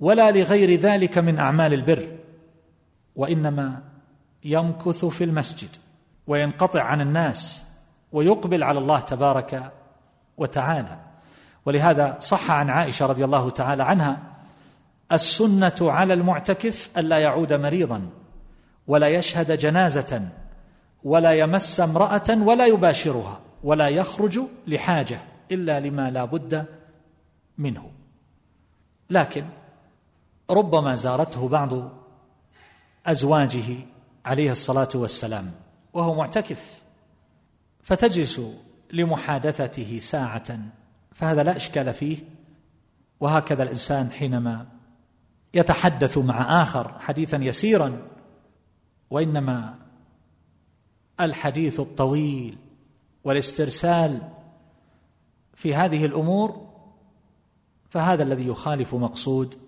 ولا لغير ذلك من أعمال البر وإنما يمكث في المسجد وينقطع عن الناس ويقبل على الله تبارك وتعالى. ولهذا صح عن عائشة رضي الله تعالى عنها السنة على المعتكف ألا يعود مريضا. ولا يشهد جنازة ولا يمس امرأة ولا يباشرها ولا يخرج لحاجة إلا لما لا بد منه. لكن ربما زارته بعض أزواجه عليه الصلاة والسلام وهو معتكف فتجلس لمحادثته ساعة فهذا لا إشكال فيه وهكذا الإنسان حينما يتحدث مع آخر حديثا يسيرا وإنما الحديث الطويل والاسترسال في هذه الأمور فهذا الذي يخالف مقصود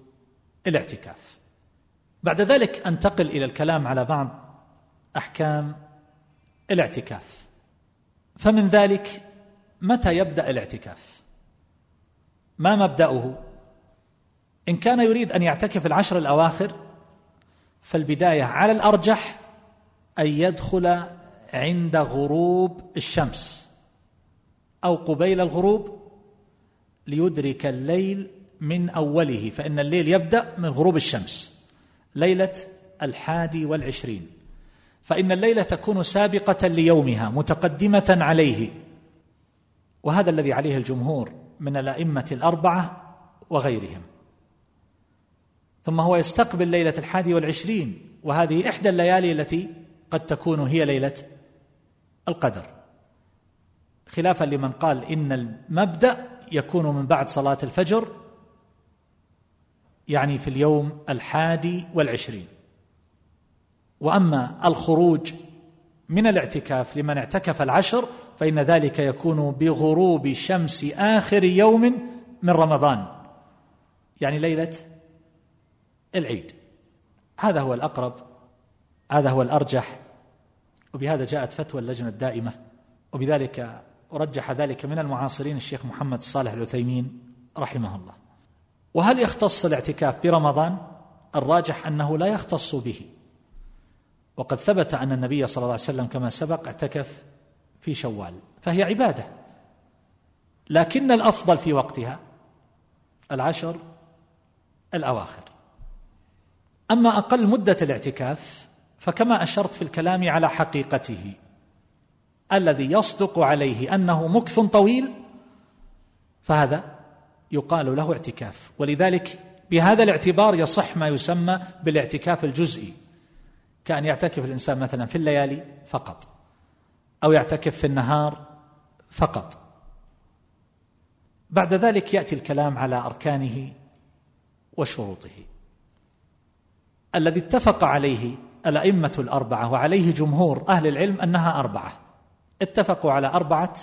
الاعتكاف. بعد ذلك أنتقل إلى الكلام على بعض أحكام الاعتكاف. فمن ذلك متى يبدأ الاعتكاف؟ ما مبدأه؟ إن كان يريد أن يعتكف العشر الأواخر فالبداية على الأرجح أن يدخل عند غروب الشمس أو قبيل الغروب ليدرك الليل من أوله فإن الليل يبدأ من غروب الشمس ليلة الحادي والعشرين. فإن الليلة تكون سابقة ليومها متقدمة عليه. وهذا الذي عليه الجمهور من الأئمة الأربعة وغيرهم. ثم هو يستقبل ليلة الحادي والعشرين وهذه إحدى الليالي التي قد تكون هي ليلة القدر. خلافا لمن قال إن المبدأ يكون من بعد صلاة الفجر يعني في اليوم الحادي والعشرين. وأما الخروج من الاعتكاف لمن اعتكف العشر فإن ذلك يكون بغروب شمس آخر يوم من رمضان يعني ليلة العيد. هذا هو الأقرب هذا هو الأرجح وبهذا جاءت فتوى اللجنة الدائمة وبذلك ورجح ذلك من المعاصرين الشيخ محمد صالح العثيمين رحمه الله. وهل يختص الاعتكاف برمضان؟ الراجح أنه لا يختص به. وقد ثبت أن النبي صلى الله عليه وسلم كما سبق اعتكف في شوال فهي عبادة. لكن الأفضل في وقتها العشر الأواخر. أما أقل مدة الاعتكاف فكما أشرت في الكلام على حقيقته الذي يصدق عليه أنه مكث طويل فهذا يقال له اعتكاف. ولذلك بهذا الاعتبار يصح ما يسمى بالاعتكاف الجزئي كأن يعتكف الإنسان مثلا في الليالي فقط أو يعتكف في النهار فقط. بعد ذلك يأتي الكلام على أركانه وشروطه. الذي اتفق عليه الأئمة الأربعة وعليه جمهور أهل العلم أنها أربعة. اتفقوا على أربعة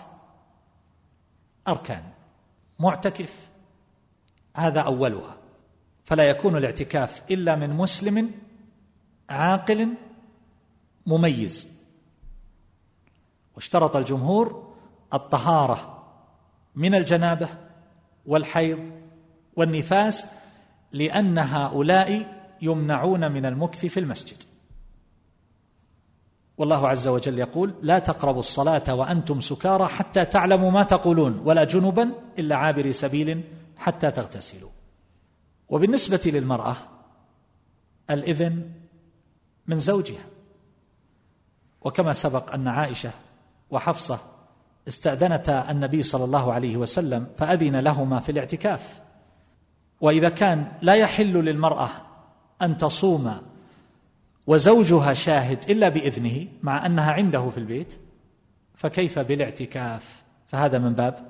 أركان. معتكف هذا أولها. فلا يكون الاعتكاف إلا من مسلم عاقل مميز. واشترط الجمهور الطهارة من الجنابة والحيض والنفاس لأن هؤلاء يمنعون من المكث في المسجد. والله عز وجل يقول لا تقربوا الصلاة وأنتم سكارى حتى تعلموا ما تقولون ولا جنبا إلا عابري سبيل حتى تغتسلوا. وبالنسبة للمرأة الإذن من زوجها. وكما سبق أن عائشة وحفصة استأذنتا النبي صلى الله عليه وسلم فأذن لهما في الاعتكاف. وإذا كان لا يحل للمرأة أن تصوم وزوجها شاهد إلا بإذنه مع أنها عنده في البيت فكيف بالاعتكاف؟ فهذا من باب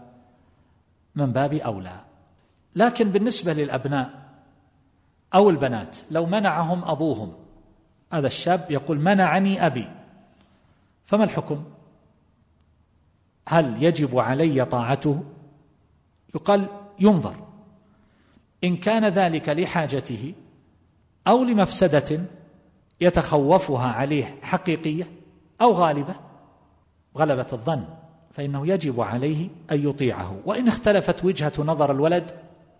من باب أولى. لكن بالنسبة للأبناء أو البنات لو منعهم أبوهم هذا الشاب يقول منعني أبي. فما الحكم؟ هل يجب علي طاعته؟ يقال ينظر. إن كان ذلك لحاجته أو لمفسدة يتخوفها عليه حقيقية أو غالبة غلبة الظن فإنه يجب عليه أن يطيعه. وإن اختلفت وجهة نظر الولد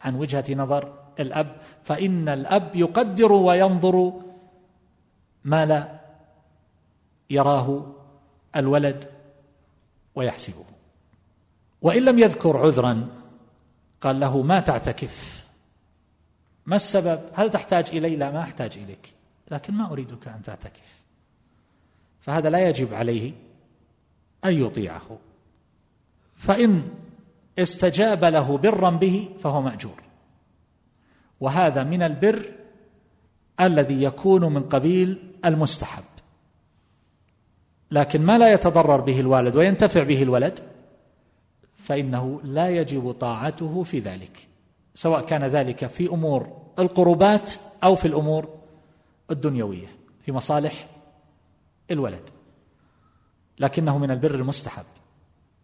عن وجهة نظر الأب فإن الأب يقدر وينظر ما لا يراه الولد ويحسبه. وإن لم يذكر عذرا قال له ما تعتكف؟ ما السبب؟ هل تحتاج إلي؟ لا ما أحتاج إليك. لكن ما أريدك أن تعتكف. فهذا لا يجب عليه أن يطيعه. فإن استجاب له برا به فهو مأجور. وهذا من البر الذي يكون من قبيل المستحب. لكن ما لا يتضرر به الوالد وينتفع به الولد فإنه لا يجب طاعته في ذلك. سواء كان ذلك في أمور القربات أو في الأمور الدنيوية في مصالح الولد. لكنه من البر المستحب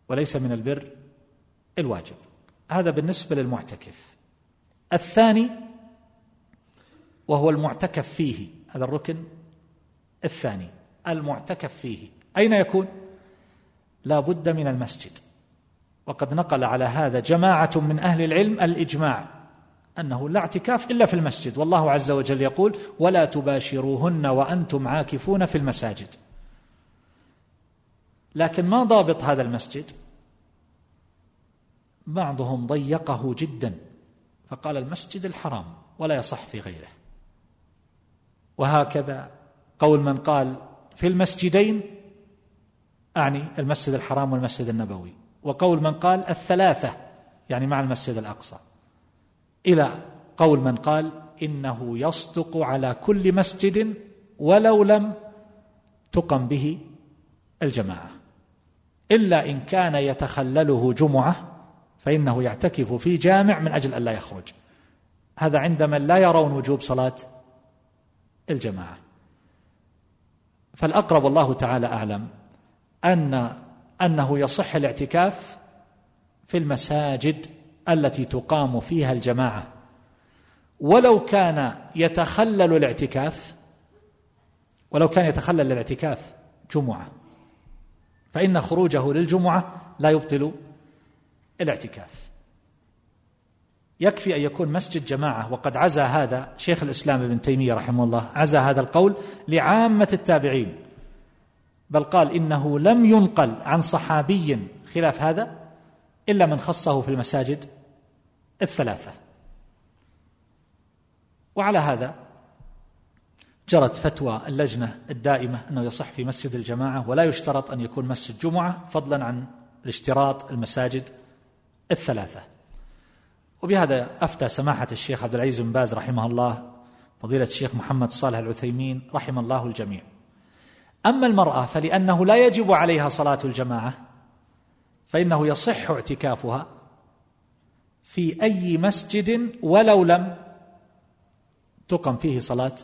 وليس من البر الواجب. هذا بالنسبة للمعتكف. الثاني وهو المعتكف فيه هذا الركن الثاني المعتكف فيه. أين يكون؟ لا بد من المسجد. وقد نقل على هذا جماعة من أهل العلم الإجماع أنه لا اعتكاف إلا في المسجد والله عز وجل يقول ولا تباشروهن وأنتم عاكفون في المساجد. لكن ما ضابط هذا المسجد؟ بعضهم ضيقه جدا فقال المسجد الحرام ولا يصح في غيره. وهكذا قول من قال في المسجدين أعني المسجد الحرام والمسجد النبوي. وقول من قال الثلاثة يعني مع المسجد الأقصى. إلى قول من قال إنه يصدق على كل مسجد ولو لم تقم به الجماعة. إلا إن كان يتخلله جمعة فإنه يعتكف في جامع من أجل أن لا يخرج. هذا عند من لا يرون وجوب صلاة الجماعة. فالأقرب والله تعالى أعلم أن أنه يصح الاعتكاف في المساجد التي تقام فيها الجماعة. ولو كان يتخلل الاعتكاف ولو كان يتخلل الاعتكاف جمعة فإن خروجه للجمعة لا يبطل الاعتكاف. يكفي أن يكون مسجد جماعة وقد عزى هذا شيخ الإسلام ابن تيمية رحمه الله عزى هذا القول لعامة التابعين. بل قال إنه لم ينقل عن صحابي خلاف هذا إلا من خصه في المساجد الثلاثة. وعلى هذا جرت فتوى اللجنة الدائمة أنه يصح في مسجد الجماعة ولا يشترط أن يكون مسجد جمعة فضلا عن الاشتراط المساجد الثلاثة. وبهذا أفتى سماحة الشيخ عبد العزيز بن باز رحمه الله فضيلة الشيخ محمد صالح العثيمين رحم الله الجميع. أما المرأة فلأنه لا يجب عليها صلاة الجماعة فإنه يصح اعتكافها في أي مسجد ولو لم تقم فيه صلاة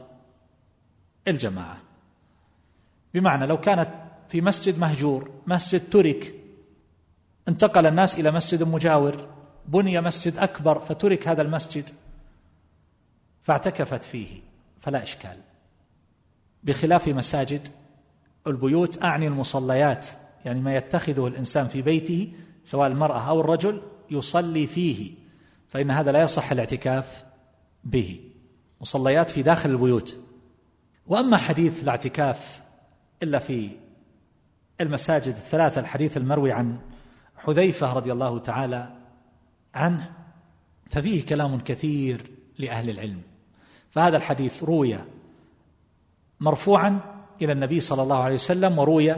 الجماعة. بمعنى لو كانت في مسجد مهجور مسجد ترك انتقل الناس إلى مسجد مجاور بني مسجد أكبر فترك هذا المسجد فاعتكفت فيه فلا إشكال. بخلاف مساجد البيوت أعني المصليات يعني ما يتخذه الإنسان في بيته سواء المرأة أو الرجل يصلي فيه فإن هذا لا يصح الاعتكاف به. مصليات في داخل البيوت. وأما حديث الاعتكاف إلا في المساجد الثلاثة الحديث المروي عن حذيفة رضي الله تعالى عنه ففيه كلام كثير لأهل العلم. فهذا الحديث روي مرفوعا إلى النبي صلى الله عليه وسلم وروي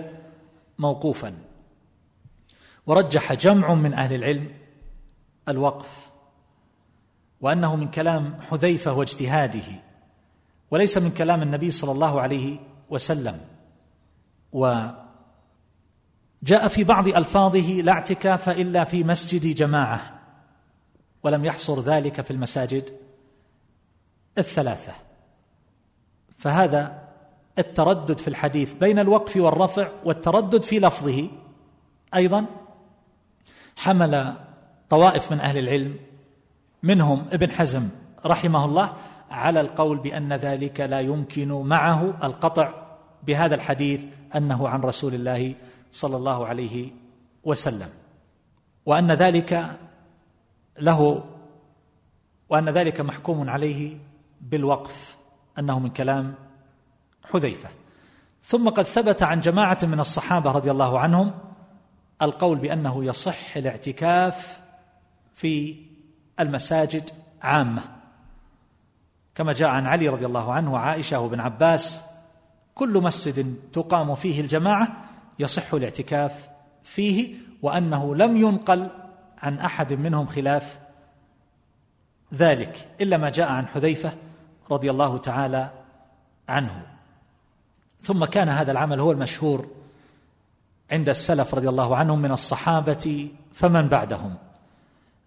موقوفا. ورجح جمع من أهل العلم الوقف وأنه من كلام حذيفة واجتهاده وليس من كلام النبي صلى الله عليه وسلم. وجاء في بعض ألفاظه لا اعتكاف إلا في مسجد جماعة ولم يحصر ذلك في المساجد الثلاثة. فهذا التردد في الحديث بين الوقف والرفع والتردد في لفظه. أيضا حمل طوائف من أهل العلم منهم ابن حزم رحمه الله على القول بأن ذلك لا يمكن معه القطع بهذا الحديث أنه عن رسول الله صلى الله عليه وسلم. وأن ذلك له وأن ذلك محكوم عليه بالوقف أنه من كلام حذيفة. ثم قد ثبت عن جماعة من الصحابة رضي الله عنهم القول بأنه يصح الاعتكاف في المساجد عامة. كما جاء عن علي رضي الله عنه وعائشة وابن عباس كل مسجد تقام فيه الجماعة يصح الاعتكاف فيه وأنه لم ينقل عن أحد منهم خلاف ذلك إلا ما جاء عن حذيفة رضي الله تعالى عنه. ثم كان هذا العمل هو المشهور عند السلف رضي الله عنهم من الصحابة فمن بعدهم.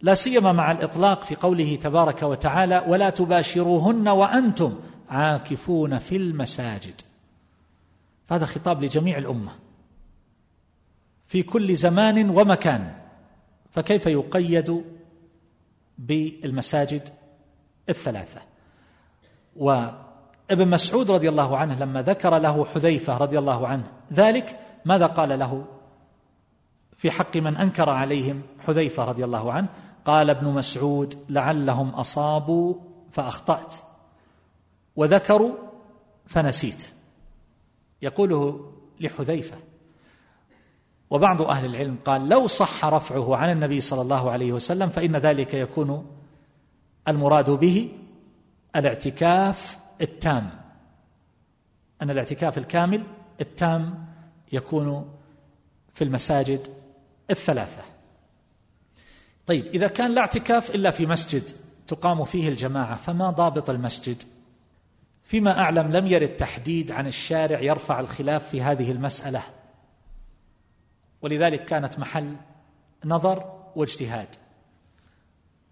لا سيما مع الإطلاق في قوله تبارك وتعالى ولا تباشروهن وأنتم عاكفون في المساجد. هذا خطاب لجميع الأمة. في كل زمان ومكان. فكيف يقيد بالمساجد الثلاثة؟ وابن مسعود رضي الله عنه لما ذكر له حذيفة رضي الله عنه ذلك ماذا قال له؟ في حق من أنكر عليهم حذيفة رضي الله عنه قال ابن مسعود لعلهم أصابوا فأخطأت وذكروا فنسيت. يقوله لحذيفة. وبعض أهل العلم قال لو صح رفعه عن النبي صلى الله عليه وسلم فإن ذلك يكون المراد به الاعتكاف التام. أن الاعتكاف الكامل التام يكون في المساجد الثلاثة. طيب إذا كان لا اعتكاف إلا في مسجد تقام فيه الجماعة فما ضابط المسجد؟ فيما أعلم لم يرد تحديد عن الشارع يرفع الخلاف في هذه المسألة. ولذلك كانت محل نظر واجتهاد.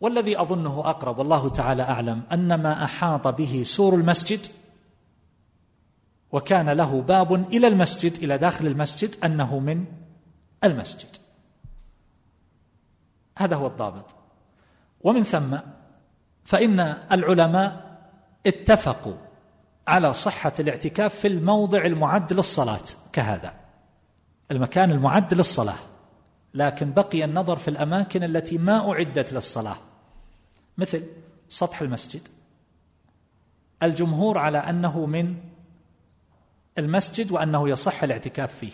والذي أظنه أقرب والله تعالى أعلم أن ما أحاط به سور المسجد وكان له باب إلى المسجد إلى داخل المسجد أنه من المسجد. هذا هو الضابط. ومن ثم فإن العلماء اتفقوا على صحة الاعتكاف في الموضع المعد للصلاة كهذا المكان المعد للصلاة. لكن بقي النظر في الأماكن التي ما أعدت للصلاة. مثل سطح المسجد. الجمهور على أنه من المسجد وأنه يصح الاعتكاف فيه.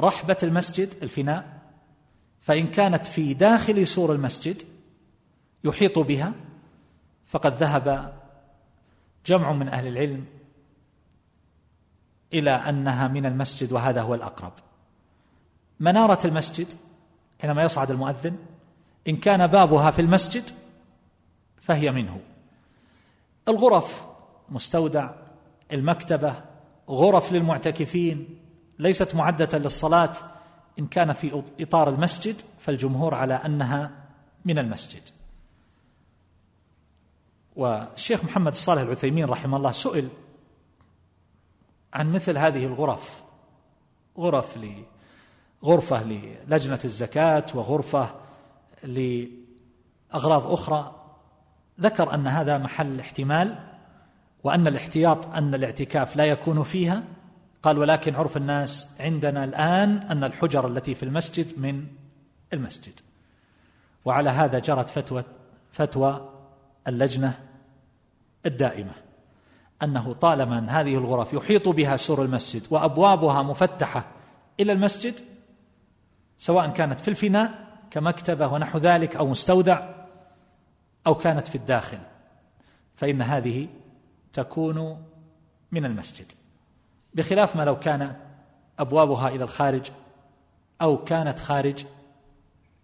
رحبة المسجد الفناء. فإن كانت في داخل سور المسجد يحيط بها فقد ذهب جمع من أهل العلم إلى أنها من المسجد وهذا هو الأقرب. منارة المسجد حينما يصعد المؤذن. إن كان بابها في المسجد فهي منه. الغرف مستودع المكتبة غرف للمعتكفين ليست معدة للصلاة. إن كان في إطار المسجد فالجمهور على أنها من المسجد. والشيخ محمد الصالح العثيمين رحمه الله سئل عن مثل هذه الغرف غرف غرفة للجنة الزكاة وغرفة لأغراض أخرى. ذكر أن هذا محل احتمال وأن الاحتياط أن الاعتكاف لا يكون فيها. قال ولكن عرف الناس عندنا الآن أن الحجر التي في المسجد من المسجد. وعلى هذا جرت فتوى فتوى اللجنة الدائمة أنه طالما أن هذه الغرف يحيط بها سور المسجد وأبوابها مفتحة إلى المسجد سواء كانت في الفناء كمكتبة ونحو ذلك أو مستودع أو كانت في الداخل. فإن هذه تكون من المسجد. بخلاف ما لو كان أبوابها إلى الخارج أو كانت خارج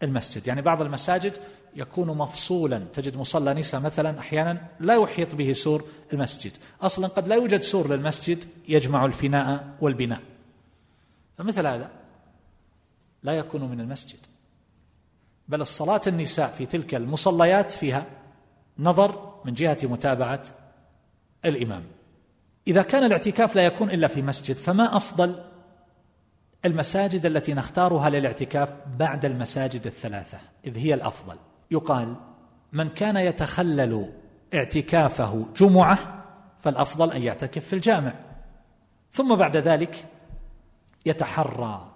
المسجد. يعني بعض المساجد يكون مفصولا تجد مصلى نساء مثلا أحيانا لا يحيط به سور المسجد. أصلا قد لا يوجد سور للمسجد يجمع الفناء والبناء. فمثل هذا. لا يكون من المسجد. بل الصلاة النساء في تلك المصليات فيها نظر من جهة متابعة الإمام. إذا كان الاعتكاف لا يكون إلا في مسجد فما أفضل المساجد التي نختارها للاعتكاف بعد المساجد الثلاثة؟ إذ هي الأفضل. يقال من كان يتخلل اعتكافه جمعة فالأفضل أن يعتكف في الجامع. ثم بعد ذلك يتحرى.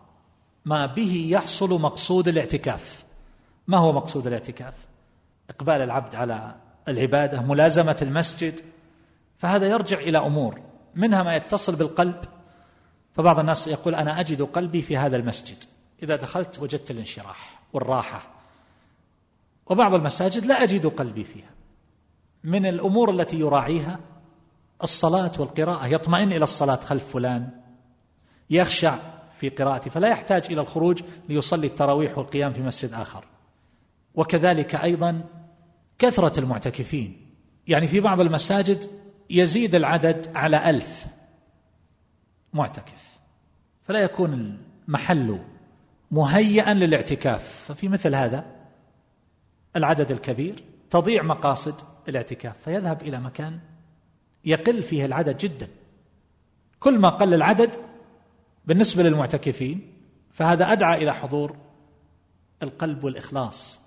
ما به يحصل مقصود الاعتكاف. ما هو مقصود الاعتكاف؟ إقبال العبد على العبادة ملازمة المسجد. فهذا يرجع إلى أمور منها ما يتصل بالقلب. فبعض الناس يقول أنا أجد قلبي في هذا المسجد. إذا دخلت وجدت الانشراح والراحة. وبعض المساجد لا أجد قلبي فيها. من الأمور التي يراعيها الصلاة والقراءة يطمئن إلى الصلاة خلف فلان يخشع في قراءته فلا يحتاج إلى الخروج ليصلي التراويح والقيام في مسجد آخر. وكذلك أيضا كثرة المعتكفين. يعني في بعض المساجد يزيد العدد على ألف معتكف. فلا يكون المحل مهيئا للاعتكاف. ففي مثل هذا العدد الكبير تضيع مقاصد الاعتكاف. فيذهب إلى مكان يقل فيه العدد جدا. كل ما قل العدد بالنسبة للمعتكفين فهذا أدعى إلى حضور القلب والإخلاص.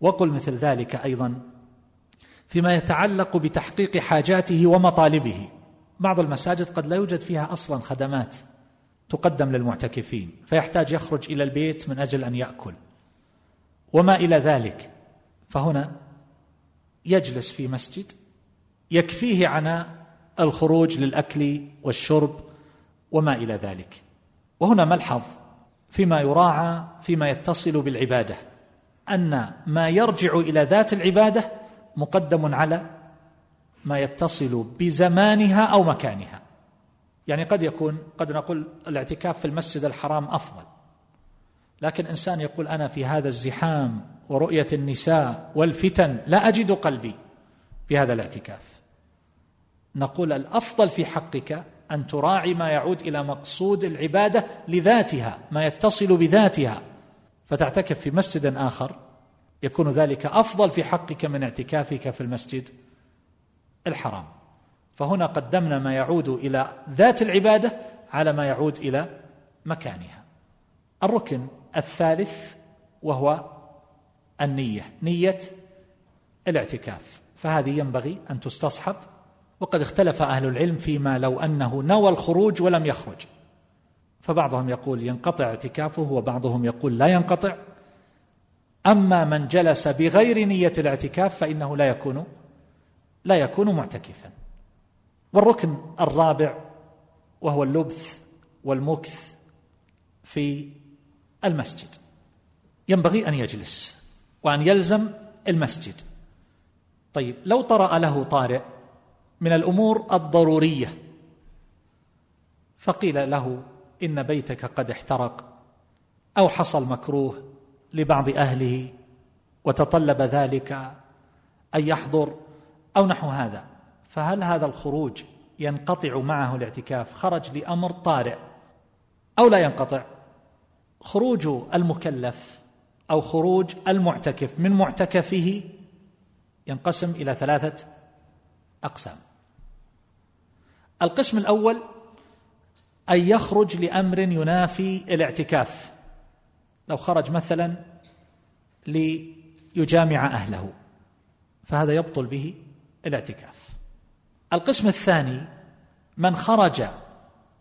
وقل مثل ذلك أيضا فيما يتعلق بتحقيق حاجاته ومطالبه. بعض المساجد قد لا يوجد فيها أصلا خدمات تقدم للمعتكفين فيحتاج يخرج إلى البيت من أجل أن يأكل. وما إلى ذلك فهنا يجلس في مسجد يكفيه عناء الخروج للأكل والشرب وما إلى ذلك. وهنا ملحظ فيما يراعى فيما يتصل بالعبادة أن ما يرجع إلى ذات العبادة مقدم على ما يتصل بزمانها أو مكانها. يعني قد يكون قد نقول الاعتكاف في المسجد الحرام أفضل. لكن إنسان يقول أنا في هذا الزحام ورؤية النساء والفتن لا أجد قلبي في هذا الاعتكاف. نقول الأفضل في حقك أن تراعي ما يعود إلى مقصود العبادة لذاتها ما يتصل بذاتها. فتعتكف في مسجد آخر. يكون ذلك أفضل في حقك من اعتكافك في المسجد الحرام. فهنا قدمنا ما يعود إلى ذات العبادة على ما يعود إلى مكانها. الركن الثالث وهو النية نية الاعتكاف. فهذه ينبغي أن تستصحب وقد اختلف أهل العلم فيما لو أنه نوى الخروج ولم يخرج. فبعضهم يقول ينقطع اعتكافه وبعضهم يقول لا ينقطع. أما من جلس بغير نية الاعتكاف فإنه لا يكون لا يكون معتكفا. والركن الرابع وهو اللبث والمكث في المسجد. ينبغي أن يجلس وأن يلزم المسجد. طيب لو طرأ له طارئ من الأمور الضرورية. فقيل له إن بيتك قد احترق أو حصل مكروه لبعض أهله وتطلب ذلك أن يحضر أو نحو هذا. فهل هذا الخروج ينقطع معه الاعتكاف؟ خرج لأمر طارئ أو لا ينقطع؟ خروج المكلف أو خروج المعتكف من معتكفه ينقسم إلى ثلاثة أقسام. القسم الأول أن يخرج لأمر ينافي الاعتكاف. لو خرج مثلا ليجامع أهله فهذا يبطل به الاعتكاف. القسم الثاني من خرج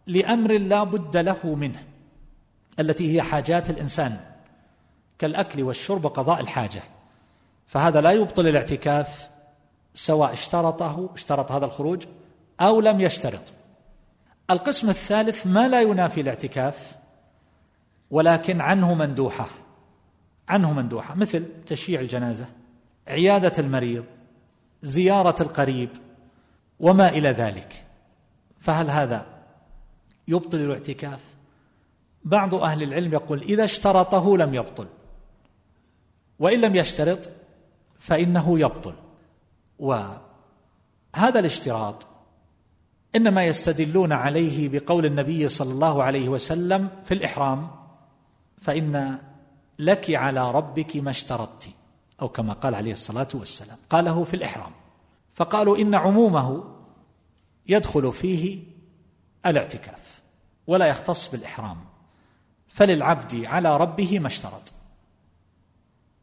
لأمر لا بد له منه التي هي حاجات الإنسان كالأكل والشرب وقضاء الحاجة. فهذا لا يبطل الاعتكاف سواء اشترطه اشترط هذا الخروج أو لم يشترط. القسم الثالث ما لا ينافي الاعتكاف ولكن عنه مندوحة. عنه مندوحة. مثل تشييع الجنازة عيادة المريض زيارة القريب وما إلى ذلك. فهل هذا يبطل الاعتكاف؟ بعض أهل العلم يقول إذا اشترطه لم يبطل وإن لم يشترط فإنه يبطل. وهذا الاشتراط إنما يستدلون عليه بقول النبي صلى الله عليه وسلم في الإحرام فإن لك على ربك ما اشترطت أو كما قال عليه الصلاة والسلام قاله في الإحرام. فقالوا إن عمومه يدخل فيه الاعتكاف ولا يختص بالإحرام فللعبد على ربه ما اشترط.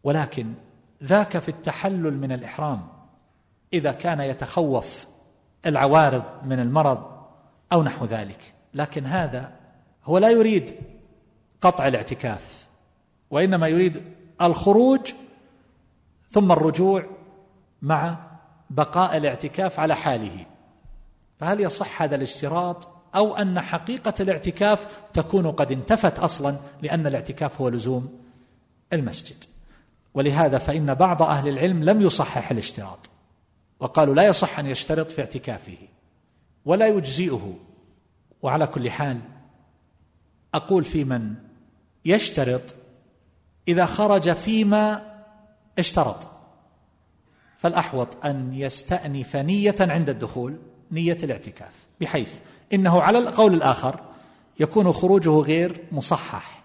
ولكن ذاك في التحلل من الإحرام إذا كان يتخوف العوارض من المرض أو نحو ذلك. لكن هذا هو لا يريد قطع الاعتكاف وإنما يريد الخروج ثم الرجوع مع بقاء الاعتكاف على حاله. فهل يصح هذا الاشتراط أو أن حقيقة الاعتكاف تكون قد انتفت أصلا لأن الاعتكاف هو لزوم المسجد؟ ولهذا فإن بعض أهل العلم لم يصحح الاشتراط. وقالوا لا يصح أن يشترط في اعتكافه ولا يجزئه. وعلى كل حال أقول في من يشترط إذا خرج فيما اشترط. فالأحوط أن يستأنف نية عند الدخول نية الاعتكاف بحيث إنه على القول الآخر يكون خروجه غير مصحح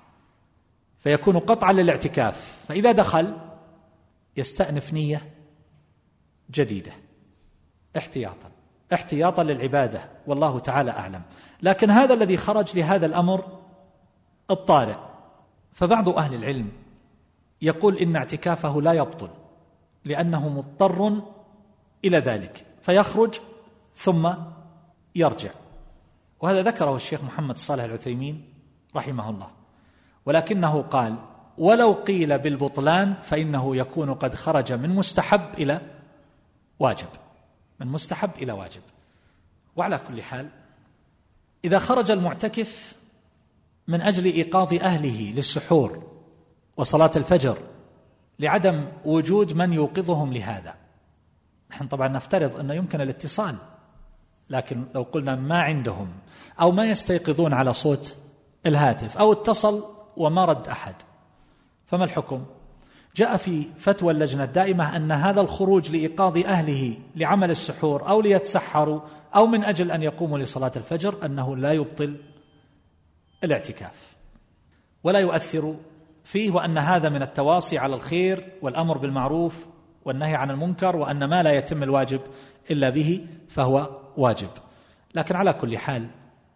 فيكون قطعا للاعتكاف. فإذا دخل يستأنف نية جديدة. احتياطا. احتياطا للعبادة. والله تعالى أعلم. لكن هذا الذي خرج لهذا الأمر الطارئ. فبعض أهل العلم يقول إن اعتكافه لا يبطل لأنه مضطر إلى ذلك. فيخرج ثم يرجع. وهذا ذكره الشيخ محمد صالح العثيمين رحمه الله. ولكنه قال ولو قيل بالبطلان فإنه يكون قد خرج من مستحب إلى واجب من مستحب إلى واجب. وعلى كل حال إذا خرج المعتكف من أجل إيقاظ أهله للسحور وصلاة الفجر لعدم وجود من يوقظهم لهذا. نحن طبعا نفترض أنه يمكن الاتصال لكن لو قلنا ما عندهم أو ما يستيقظون على صوت الهاتف أو اتصل وما رد أحد فما الحكم؟ جاء في فتوى اللجنة الدائمة أن هذا الخروج لإيقاظ أهله لعمل السحور أو ليتسحروا أو من أجل أن يقوموا لصلاة الفجر أنه لا يبطل الاعتكاف. ولا يؤثر فيه وأن هذا من التواصي على الخير والأمر بالمعروف والنهي عن المنكر وأن ما لا يتم الواجب إلا به فهو واجب. لكن على كل حال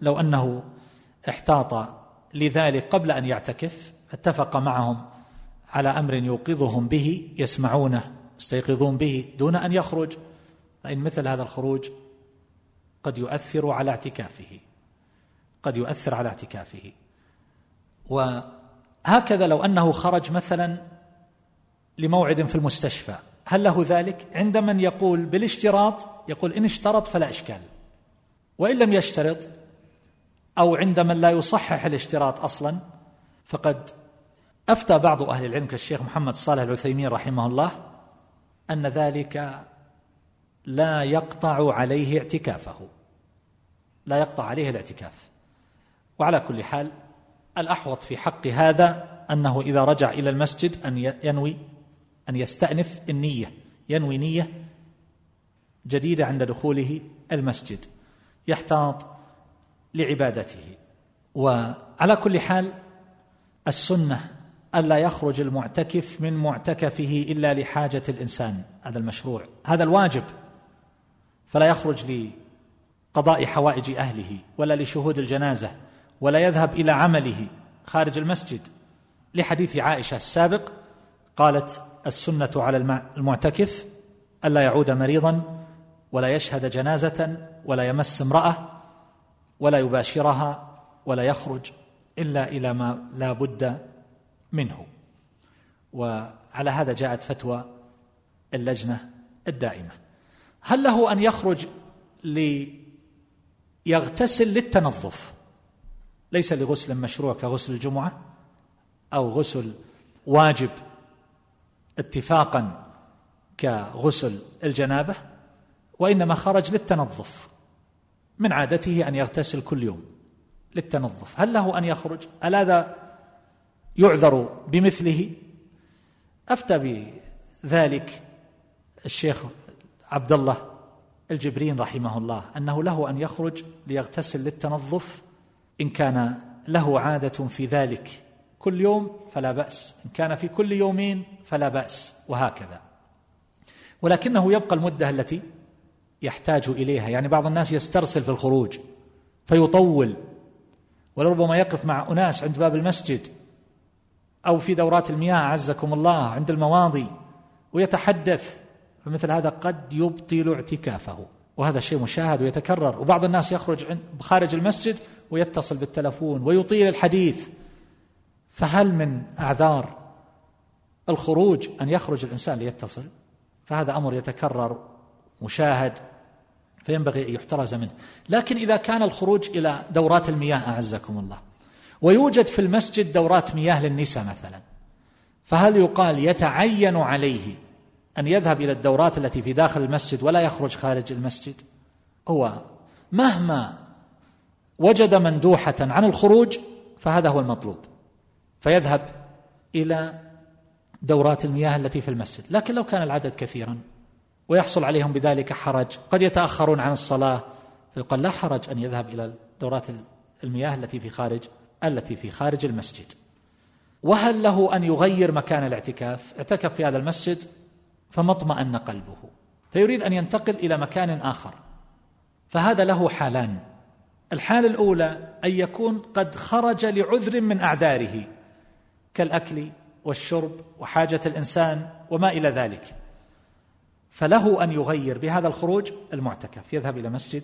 لو أنه احتاط لذلك قبل أن يعتكف اتفق معهم على أمر يوقظهم به يسمعونه يستيقظون به دون أن يخرج. فإن مثل هذا الخروج قد يؤثر على اعتكافه. قد يؤثر على اعتكافه. وهكذا لو أنه خرج مثلا لموعد في المستشفى هل له ذلك؟ عند من يقول بالاشتراط يقول إن اشترط فلا إشكال. وإن لم يشترط أو عند من لا يصحح الاشتراط أصلا فقد أفتى بعض أهل العلم كالشيخ محمد صالح العثيمين رحمه الله أن ذلك لا يقطع عليه اعتكافه. لا يقطع عليه الاعتكاف. وعلى كل حال الأحوط في حق هذا أنه إذا رجع إلى المسجد أن ينوي أن يستأنف النية ينوي نية جديدة عند دخوله المسجد يحتاط لعبادته. وعلى كل حال السنة ألا يخرج المعتكف من معتكفه إلا لحاجة الإنسان هذا المشروع هذا الواجب. فلا يخرج لقضاء حوائج أهله ولا لشهود الجنازة ولا يذهب إلى عمله خارج المسجد. لحديث عائشة السابق قالت السنة على المعتكف ألا يعود مريضا ولا يشهد جنازة ولا يمس امرأة ولا يباشرها ولا يخرج إلا إلى ما لا بد منه. وعلى هذا جاءت فتوى اللجنة الدائمة. هل له أن يخرج ليغتسل للتنظف؟ ليس لغسل مشروع كغسل الجمعة أو غسل واجب اتفاقا كغسل الجنابة وإنما خرج للتنظف من عادته أن يغتسل كل يوم للتنظف. هل له أن يخرج؟ هل هذا يعذر بمثله. أفتى بذلك الشيخ عبد الله الجبرين رحمه الله أنه له أن يخرج ليغتسل للتنظف إن كان له عادة في ذلك كل يوم فلا بأس إن كان في كل يومين فلا بأس وهكذا. ولكنه يبقى المدة التي يحتاج إليها يعني بعض الناس يسترسل في الخروج فيطول ولربما يقف مع أناس عند باب المسجد أو في دورات المياه عزكم الله عند المواضي ويتحدث فمثل هذا قد يبطل اعتكافه وهذا شيء مشاهد ويتكرر وبعض الناس يخرج خارج المسجد ويتصل بالتلفون ويطيل الحديث فهل من أعذار الخروج أن يخرج الإنسان ليتصل؟ فهذا أمر يتكرر مشاهد فينبغي أن يحترز منه. لكن إذا كان الخروج إلى دورات المياه أعزكم الله. ويوجد في المسجد دورات مياه للنساء مثلا. فهل يقال يتعين عليه أن يذهب إلى الدورات التي في داخل المسجد ولا يخرج خارج المسجد؟ هو مهما وجد مندوحة عن الخروج فهذا هو المطلوب. فيذهب إلى دورات المياه التي في المسجد. لكن لو كان العدد كثيرا ويحصل عليهم بذلك حرج قد يتأخرون عن الصلاة. فيقال لا حرج أن يذهب إلى دورات المياه التي في خارج التي في خارج المسجد. وهل له أن يغير مكان الاعتكاف؟ اعتكف في هذا المسجد فما اطمأن قلبه. فيريد أن ينتقل إلى مكان آخر. فهذا له حالان. الحالة الأولى أن يكون قد خرج لعذر من أعذاره كالأكل والشرب وحاجة الإنسان وما إلى ذلك. فله أن يغير بهذا الخروج المعتكف يذهب إلى مسجد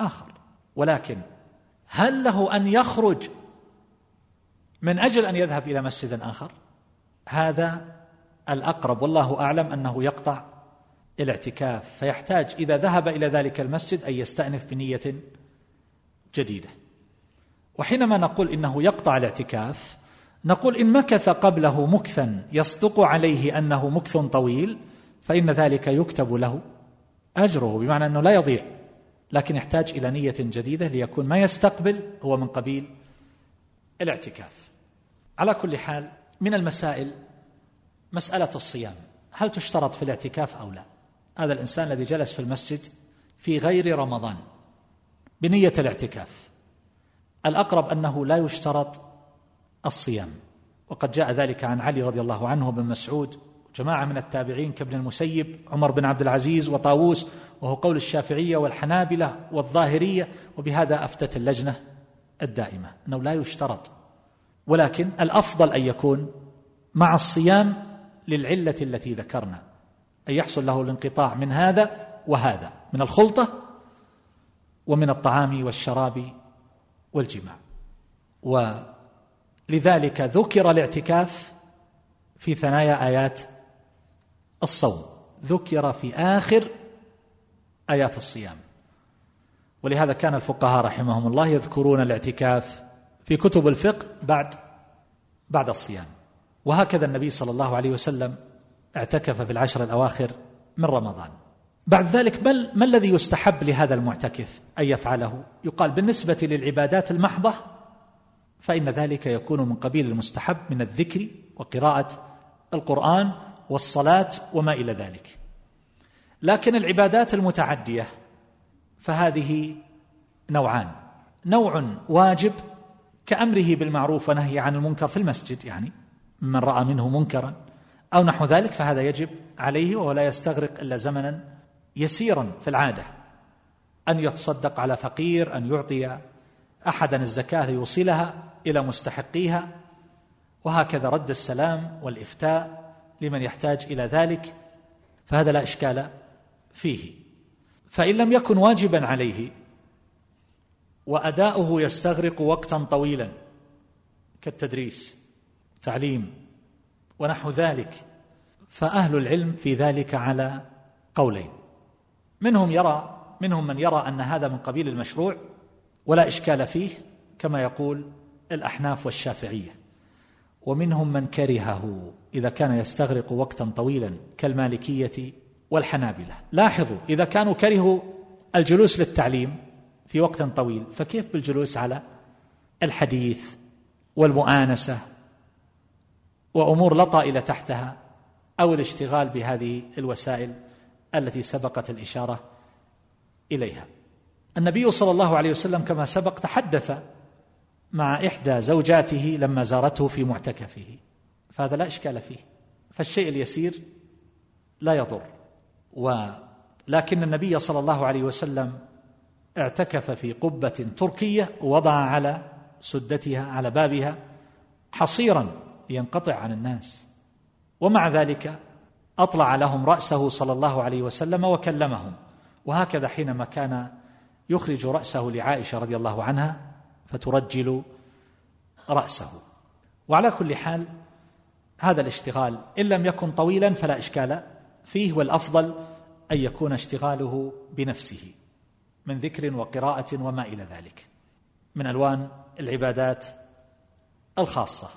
آخر. ولكن هل له أن يخرج من أجل أن يذهب إلى مسجد آخر. هذا الأقرب والله أعلم أنه يقطع الاعتكاف فيحتاج إذا ذهب إلى ذلك المسجد أن يستأنف بنية جديدة. وحينما نقول إنه يقطع الاعتكاف نقول إن مكث قبله مكثا يصدق عليه أنه مكث طويل فإن ذلك يكتب له أجره بمعنى أنه لا يضيع لكن يحتاج إلى نية جديدة ليكون ما يستقبل هو من قبيل الاعتكاف. على كل حال من المسائل مسألة الصيام. هل تشترط في الاعتكاف أو لا؟ هذا الإنسان الذي جلس في المسجد في غير رمضان بنية الاعتكاف. الأقرب أنه لا يشترط الصيام. وقد جاء ذلك عن علي رضي الله عنه بن مسعود جماعة من التابعين كابن المسيب عمر بن عبد العزيز وطاووس وهو قول الشافعية والحنابلة والظاهرية وبهذا أفتت اللجنة الدائمة أنه لا يشترط ولكن الأفضل أن يكون مع الصيام للعلة التي ذكرنا. أن يحصل له الانقطاع من هذا وهذا من الخلطة ومن الطعام والشراب والجماع. ولذلك ذكر الاعتكاف في ثنايا آيات الصوم. ذكر في آخر آيات الصيام. ولهذا كان الفقهاء رحمهم الله يذكرون الاعتكاف في كتب الفقه بعد بعد الصيام. وهكذا النبي صلى الله عليه وسلم اعتكف في العشر الأواخر من رمضان. بعد ذلك ما, ما الذي يستحب لهذا المعتكف أن يفعله؟ يقال بالنسبة للعبادات المحضة فإن ذلك يكون من قبيل المستحب من الذكر وقراءة القرآن والصلاة وما إلى ذلك. لكن العبادات المتعدية فهذه نوعان. نوع واجب كأمره بالمعروف ونهي عن المنكر في المسجد يعني من رأى منه منكرا أو نحو ذلك فهذا يجب عليه وهو لا يستغرق إلا زمنا يسيرا في العادة. أن يتصدق على فقير أن يعطي احدا الزكاة ليوصلها إلى مستحقيها وهكذا رد السلام والإفتاء لمن يحتاج إلى ذلك فهذا لا إشكال فيه. فإن لم يكن واجبا عليه وأداؤه يستغرق وقتا طويلا كالتدريس تعليم ونحو ذلك. فأهل العلم في ذلك على قولين. منهم يرى منهم من يرى أن هذا من قبيل المشروع ولا إشكال فيه كما يقول الأحناف والشافعية. ومنهم من كرهه إذا كان يستغرق وقتا طويلا كالمالكية والحنابلة. لاحظوا إذا كانوا كرهوا الجلوس للتعليم في وقت طويل. فكيف بالجلوس على الحديث والمؤانسة وأمور لا طائل تحتها أو الاشتغال بهذه الوسائل التي سبقت الإشارة إليها؟ النبي صلى الله عليه وسلم كما سبق تحدث مع إحدى زوجاته لما زارته في معتكفه. فهذا لا إشكال فيه. فالشيء اليسير لا يضر. ولكن النبي صلى الله عليه وسلم اعتكف في قبة تركية ووضع على سدتها على بابها حصيرا ينقطع عن الناس. ومع ذلك أطلع لهم رأسه صلى الله عليه وسلم وكلمهم. وهكذا حينما كان يخرج رأسه لعائشة رضي الله عنها فترجل رأسه. وعلى كل حال هذا الاشتغال إن لم يكن طويلا فلا إشكال فيه والأفضل أن يكون اشتغاله بنفسه. من ذكر وقراءة وما إلى ذلك. من ألوان العبادات الخاصة.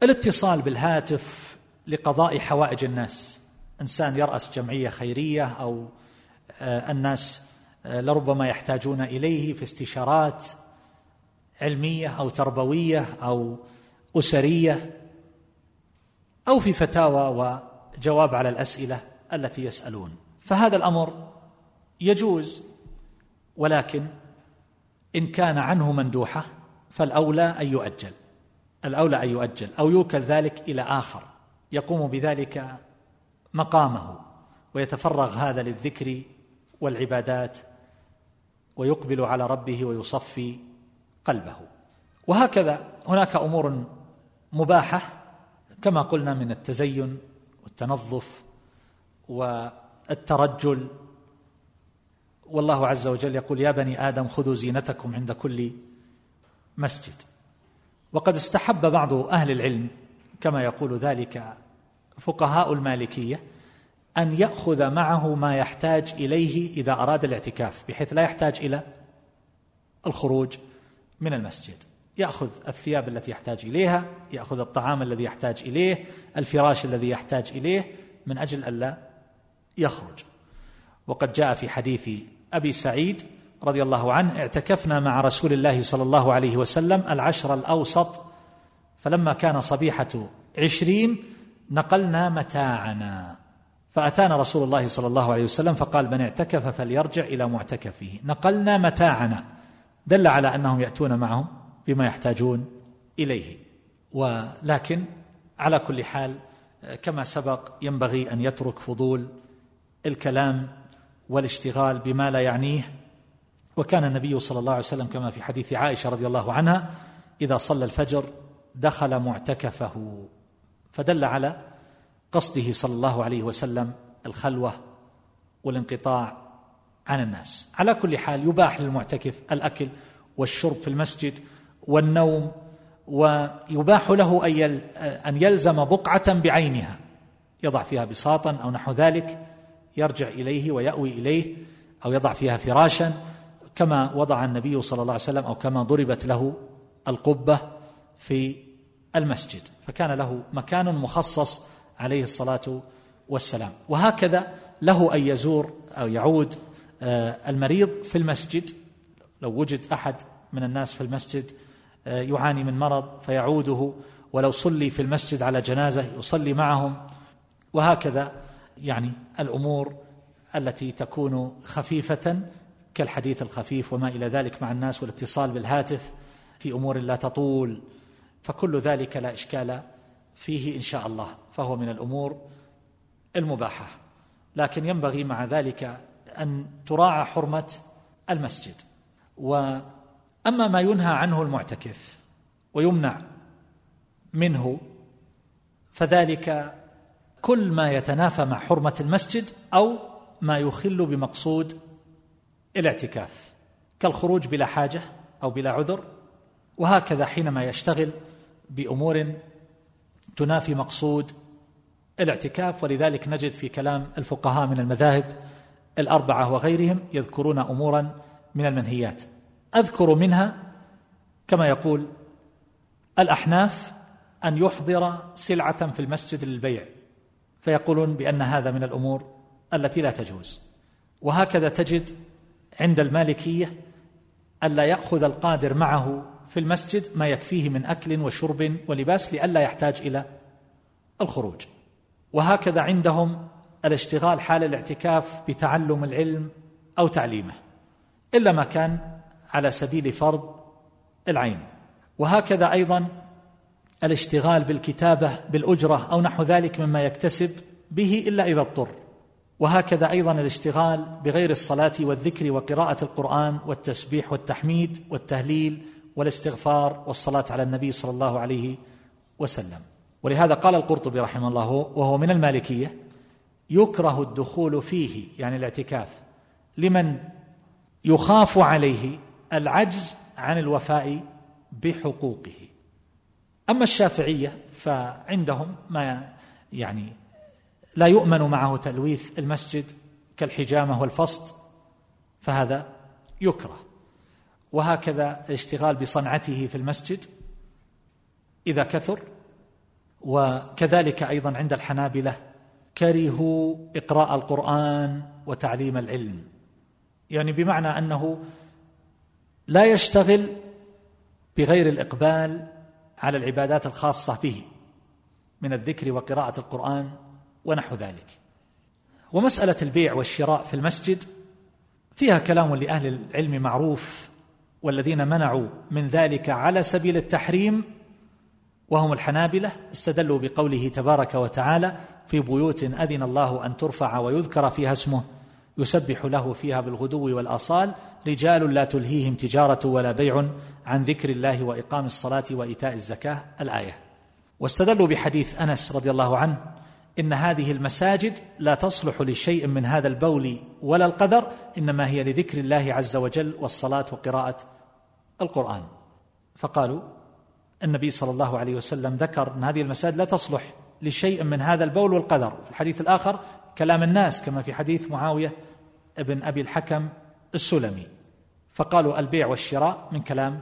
والاتصال بالهاتف لقضاء حوائج الناس. إنسان يرأس جمعية خيرية أو آه، الناس آه، لربما يحتاجون إليه في استشارات علمية أو تربوية أو أسرية أو في فتاوى وجواب على الأسئلة التي يسألون. فهذا الأمر يجوز ولكن إن كان عنه مندوحة فالأولى أن يؤجل. الأولى أن يؤجل أو يوكل ذلك إلى آخر. يقوم بذلك مقامه ويتفرغ هذا للذكر والعبادات ويقبل على ربه ويصفي قلبه. وهكذا هناك أمور مباحة كما قلنا من التزين والتنظف والترجل والله عز وجل يقول يا بني آدم خذوا زينتكم عند كل مسجد. وقد استحب بعض أهل العلم كما يقول ذلك فقهاء المالكية أن يأخذ معه ما يحتاج إليه إذا أراد الاعتكاف بحيث لا يحتاج إلى الخروج من المسجد. يأخذ الثياب التي يحتاج إليها يأخذ الطعام الذي يحتاج إليه الفراش الذي يحتاج إليه من أجل الا يخرج. وقد جاء في حديث أبي سعيد رضي الله عنه اعتكفنا مع رسول الله صلى الله عليه وسلم العشر الأوسط فلما كان صبيحة عشرين نقلنا متاعنا. فأتانا رسول الله صلى الله عليه وسلم فقال من اعتكف فليرجع إلى معتكفه نقلنا متاعنا. دل على أنهم يأتون معهم بما يحتاجون إليه. ولكن على كل حال كما سبق ينبغي أن يترك فضول الكلام والاشتغال بما لا يعنيه. وكان النبي صلى الله عليه وسلم كما في حديث عائشة رضي الله عنها إذا صلى الفجر دخل معتكفه فدل على قصده صلى الله عليه وسلم الخلوة والانقطاع عن الناس. على كل حال يباح للمعتكف الأكل والشرب في المسجد والنوم ويباح له أن يلزم بقعة بعينها يضع فيها بساطا أو نحو ذلك يرجع إليه ويأوي إليه أو يضع فيها فراشا كما وضع النبي صلى الله عليه وسلم أو كما ضربت له القبة في المسجد. فكان له مكان مخصص عليه الصلاة والسلام. وهكذا له أن يزور أو يعود آه، المريض في المسجد. لو وجد أحد من الناس في المسجد آه، يعاني من مرض فيعوده. ولو صلي في المسجد على جنازة يصلي معهم. وهكذا يعني الأمور التي تكون خفيفة كالحديث الخفيف وما إلى ذلك مع الناس والاتصال بالهاتف في أمور لا تطول فكل ذلك لا إشكال فيه إن شاء الله فهو من الأمور المباحة. لكن ينبغي مع ذلك أن تراعى حرمة المسجد. وأما ما ينهى عنه المعتكف ويمنع منه فذلك كل ما يتنافى مع حرمة المسجد أو ما يخل بمقصود الاعتكاف كالخروج بلا حاجة أو بلا عذر وهكذا حينما يشتغل بأمور تنافي مقصود الاعتكاف. ولذلك نجد في كلام الفقهاء من المذاهب الأربعة وغيرهم يذكرون أمورا من المنهيات. أذكر منها كما يقول الأحناف أن يحضر سلعة في المسجد للبيع. فيقولون بأن هذا من الأمور التي لا تجوز. وهكذا تجد عند المالكية ألا يأخذ القادر معه في المسجد ما يكفيه من أكل وشرب ولباس لئلا يحتاج إلى الخروج. وهكذا عندهم الاشتغال حال الاعتكاف بتعلم العلم أو تعليمه إلا ما كان على سبيل فرض العين. وهكذا أيضا الاشتغال بالكتابة بالأجرة أو نحو ذلك مما يكتسب به إلا إذا اضطر. وهكذا أيضا الاشتغال بغير الصلاة والذكر وقراءة القرآن والتسبيح والتحميد والتهليل والاستغفار والصلاة على النبي صلى الله عليه وسلم. ولهذا قال القرطبي رحمه الله وهو من المالكية يكره الدخول فيه يعني الاعتكاف لمن يخاف عليه العجز عن الوفاء بحقوقه. أما الشافعية فعندهم ما يعني لا يؤمن معه تلويث المسجد كالحجامة والفسط فهذا يكره. وهكذا الاشتغال بصنعته في المسجد إذا كثر وكذلك أيضا عند الحنابلة كرهوا إقراء القرآن وتعليم العلم. يعني بمعنى أنه لا يشتغل بغير الإقبال على العبادات الخاصة به من الذكر وقراءة القرآن ونحو ذلك. ومسألة البيع والشراء في المسجد فيها كلام لأهل العلم معروف والذين منعوا من ذلك على سبيل التحريم وهم الحنابلة استدلوا بقوله تبارك وتعالى في بيوت أذن الله أن ترفع ويذكر فيها اسمه يسبح له فيها بالغدو والآصال. رجال لا تلهيهم تجارة ولا بيع عن ذكر الله وإقام الصلاة وإيتاء الزكاة. الآية. واستدلوا بحديث أنس رضي الله عنه. إن هذه المساجد لا تصلح لشيء من هذا البول ولا القدر إنما هي لذكر الله عز وجل والصلاة وقراءة القرآن. فقالوا النبي صلى الله عليه وسلم ذكر أن هذه المساجد لا تصلح لشيء من هذا البول والقدر. في الحديث الآخر كلام الناس كما في حديث معاوية ابن أبي الحكم السلمي. فقالوا البيع والشراء من كلام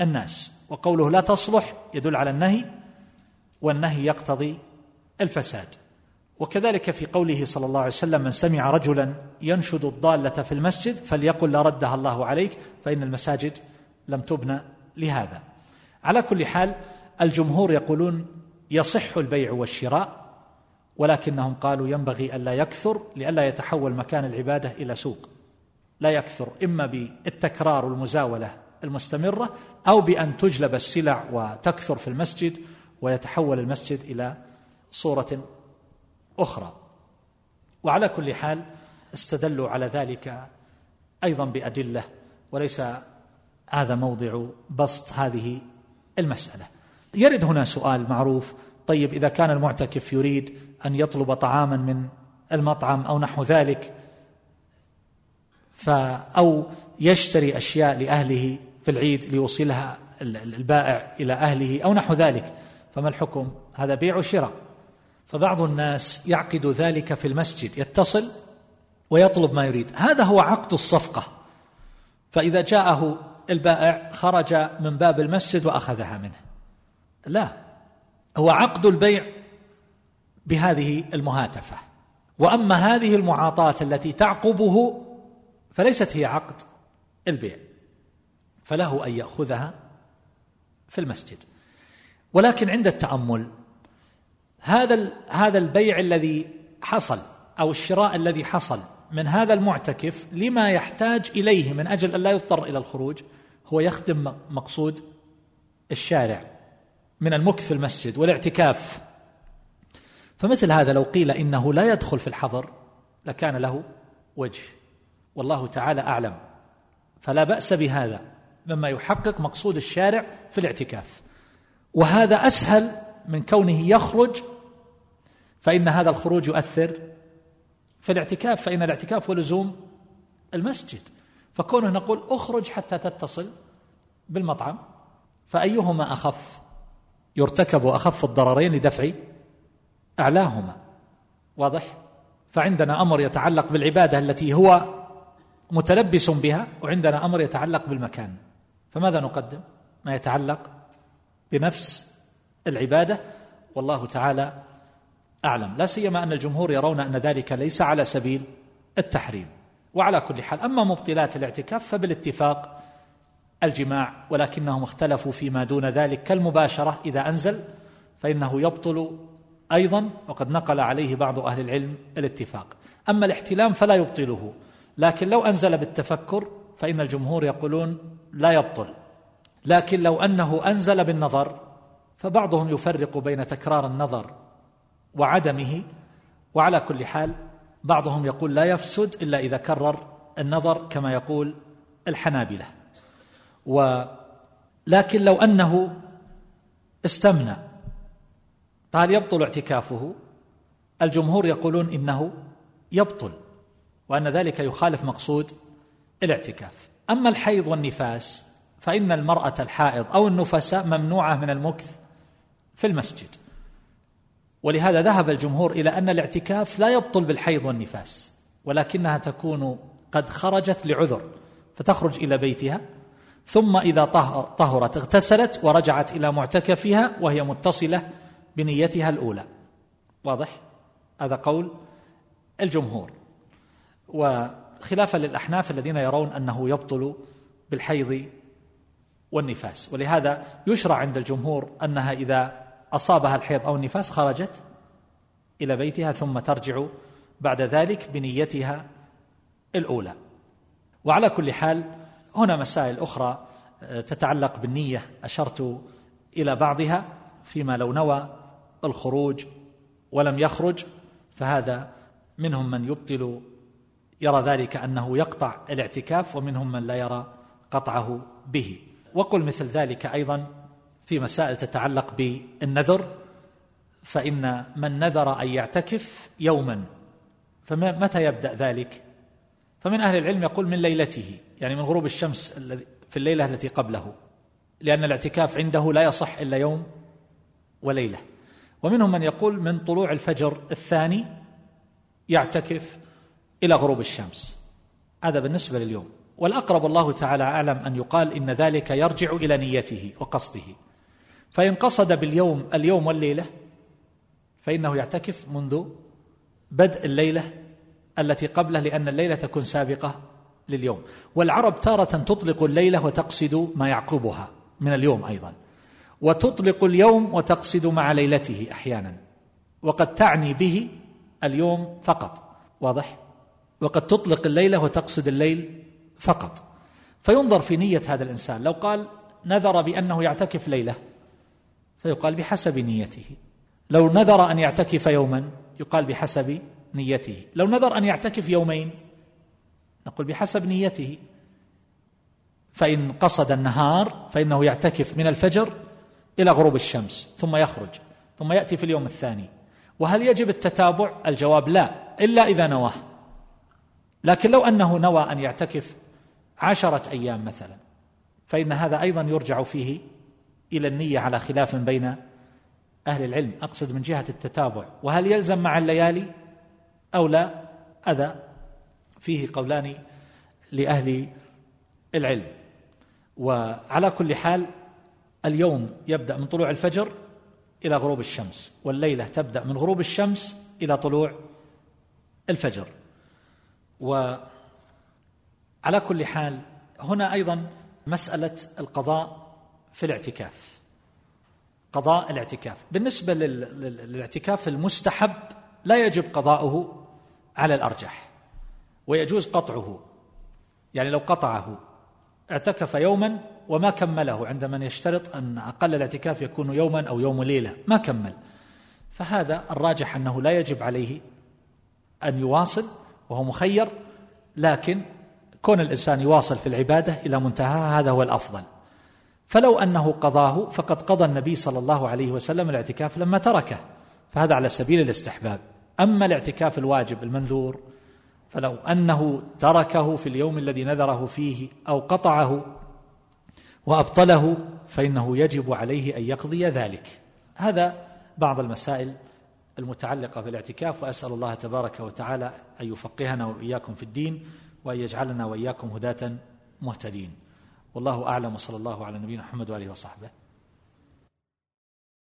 الناس وقوله لا تصلح يدل على النهي والنهي يقتضي الفساد. وكذلك في قوله صلى الله عليه وسلم من سمع رجلا ينشد الضالة في المسجد فليقل لا ردها الله عليك فإن المساجد لم تبنى لهذا. على كل حال الجمهور يقولون يصح البيع والشراء ولكنهم قالوا ينبغي ألا يكثر لئلا يتحول مكان العبادة إلى سوق. لا يكثر إما بالتكرار والمزاولة المستمرة أو بأن تجلب السلع وتكثر في المسجد ويتحول المسجد إلى صورة أخرى. وعلى كل حال استدلوا على ذلك أيضا بأدلة وليس هذا موضع بسط هذه المسألة. يرد هنا سؤال معروف طيب إذا كان المعتكف يريد أن يطلب طعاما من المطعم أو نحو ذلك أو يشتري أشياء لأهله في العيد ليوصلها البائع إلى أهله أو نحو ذلك فما الحكم؟ هذا بيع وشراء. فبعض الناس يعقد ذلك في المسجد يتصل ويطلب ما يريد. هذا هو عقد الصفقة. فإذا جاءه البائع خرج من باب المسجد وأخذها منه. لا. هو عقد البيع بهذه المهاتفة. وأما هذه المعاطاة التي تعقبه فليست هي عقد البيع فله أن يأخذها في المسجد. ولكن عند التأمل هذا هذا البيع الذي حصل أو الشراء الذي حصل من هذا المعتكف لما يحتاج إليه من أجل أن لا يضطر إلى الخروج هو يخدم مقصود الشارع. من المكث في المسجد والاعتكاف. فمثل هذا لو قيل إنه لا يدخل في الحظر لكان له وجه. والله تعالى أعلم. فلا بأس بهذا مما يحقق مقصود الشارع في الاعتكاف. وهذا أسهل من كونه يخرج فإن هذا الخروج يؤثر في الاعتكاف. فإن الاعتكاف هو لزوم المسجد. فكونه نقول اخرج حتى تتصل بالمطعم فأيهما أخف؟ يرتكب أخف الضررين لدفع أعلاهما. واضح؟ فعندنا أمر يتعلق بالعبادة التي هو متلبس بها وعندنا أمر يتعلق بالمكان. فماذا نقدم؟ ما يتعلق بنفس العبادة. والله تعالى أعلم. لا سيما أن الجمهور يرون أن ذلك ليس على سبيل التحريم. وعلى كل حال أما مبطلات الاعتكاف فبالاتفاق الجماع ولكنهم اختلفوا فيما دون ذلك. كالمباشرة إذا أنزل فإنه يبطل أيضا وقد نقل عليه بعض أهل العلم الاتفاق. أما الاحتلام فلا يبطله لكن لو أنزل بالتفكر فإن الجمهور يقولون لا يبطل. لكن لو أنه أنزل بالنظر فبعضهم يفرق بين تكرار النظر وعدمه. وعلى كل حال بعضهم يقول لا يفسد إلا إذا كرر النظر كما يقول الحنابلة. ولكن لو أنه استمنى فهل يبطل اعتكافه؟ الجمهور يقولون إنه يبطل وأن ذلك يخالف مقصود الاعتكاف. أما الحيض والنفاس فإن المرأة الحائض أو النفساء ممنوعة من المكث في المسجد. ولهذا ذهب الجمهور إلى أن الاعتكاف لا يبطل بالحيض والنفاس ولكنها تكون قد خرجت لعذر فتخرج إلى بيتها ثم إذا طهرت اغتسلت ورجعت إلى معتكفها وهي متصلة بنيتها الأولى. واضح؟ هذا قول الجمهور. وخلافا للأحناف الذين يرون أنه يبطل بالحيض والنفاس. ولهذا يشرع عند الجمهور أنها إذا أصابها الحيض أو النفاس خرجت إلى بيتها ثم ترجع بعد ذلك بنيتها الأولى. وعلى كل حال هنا مسائل أخرى آه، تتعلق بالنية أشرت إلى بعضها فيما لو نوى الخروج ولم يخرج فهذا منهم من يبطل يرى ذلك أنه يقطع الاعتكاف ومنهم من لا يرى قطعه به. وقل مثل ذلك أيضا في مسائل تتعلق بالنذر فإن من نذر أن يعتكف يوما فمتى يبدأ ذلك؟ فمن أهل العلم يقول من ليلته يعني من غروب الشمس في الليلة التي قبله لأن الاعتكاف عنده لا يصح إلا يوم وليلة. ومنهم من يقول من طلوع الفجر الثاني يعتكف إلى غروب الشمس. هذا بالنسبة لليوم. والأقرب الله تعالى أعلم أن يقال إن ذلك يرجع إلى نيته وقصده. فإن قصد باليوم اليوم والليلة فإنه يعتكف منذ بدء الليلة التي قبله لأن الليلة تكون سابقة لليوم. والعرب تارة تطلق الليلة وتقصد ما يعقبها من اليوم أيضا. وتطلق اليوم وتقصد مع ليلته أحيانا. وقد تعني به اليوم فقط. واضح؟ وقد تطلق الليلة وتقصد الليل فقط. فينظر في نية هذا الإنسان. لو قال نذر بأنه يعتكف ليلة فيقال بحسب نيته. لو نذر أن يعتكف يوما يقال بحسب نيته. لو نذر أن يعتكف يومين نقول بحسب نيته. فإن قصد النهار فإنه يعتكف من الفجر إلى غروب الشمس ثم يخرج ثم يأتي في اليوم الثاني. وهل يجب التتابع؟ الجواب لا إلا إذا نواه. لكن لو أنه نوى أن يعتكف عشرة أيام مثلا فإن هذا أيضا يرجع فيه إلى النية على خلاف بين أهل العلم. أقصد من جهة التتابع. وهل يلزم مع الليالي؟ أو لا هذا فيه قولان لأهل العلم. وعلى كل حال اليوم يبدأ من طلوع الفجر إلى غروب الشمس والليلة تبدأ من غروب الشمس إلى طلوع الفجر. وعلى كل حال هنا أيضا مسألة القضاء في الاعتكاف. قضاء الاعتكاف. بالنسبة للاعتكاف المستحب لا يجب قضاؤه على الأرجح ويجوز قطعه. يعني لو قطعه اعتكف يوما وما كمله. عند من يشترط أن أقل الاعتكاف يكون يوما أو يوم ليلة ما كمل. فهذا الراجح أنه لا يجب عليه أن يواصل وهو مخير لكن كون الإنسان يواصل في العبادة إلى منتهاها هذا هو الأفضل. فلو أنه قضاه فقد قضى النبي صلى الله عليه وسلم الاعتكاف لما تركه فهذا على سبيل الاستحباب. أما الاعتكاف الواجب المنذور فلو أنه تركه في اليوم الذي نذره فيه أو قطعه وأبطله فإنه يجب عليه أن يقضي ذلك. هذا بعض المسائل المتعلقة بالاعتكاف وأسأل الله تبارك وتعالى أن يفقهنا وإياكم في الدين وأن يجعلنا وإياكم هداة مهتدين. والله أعلم وصلى الله على نبينا محمد وآله وصحبه.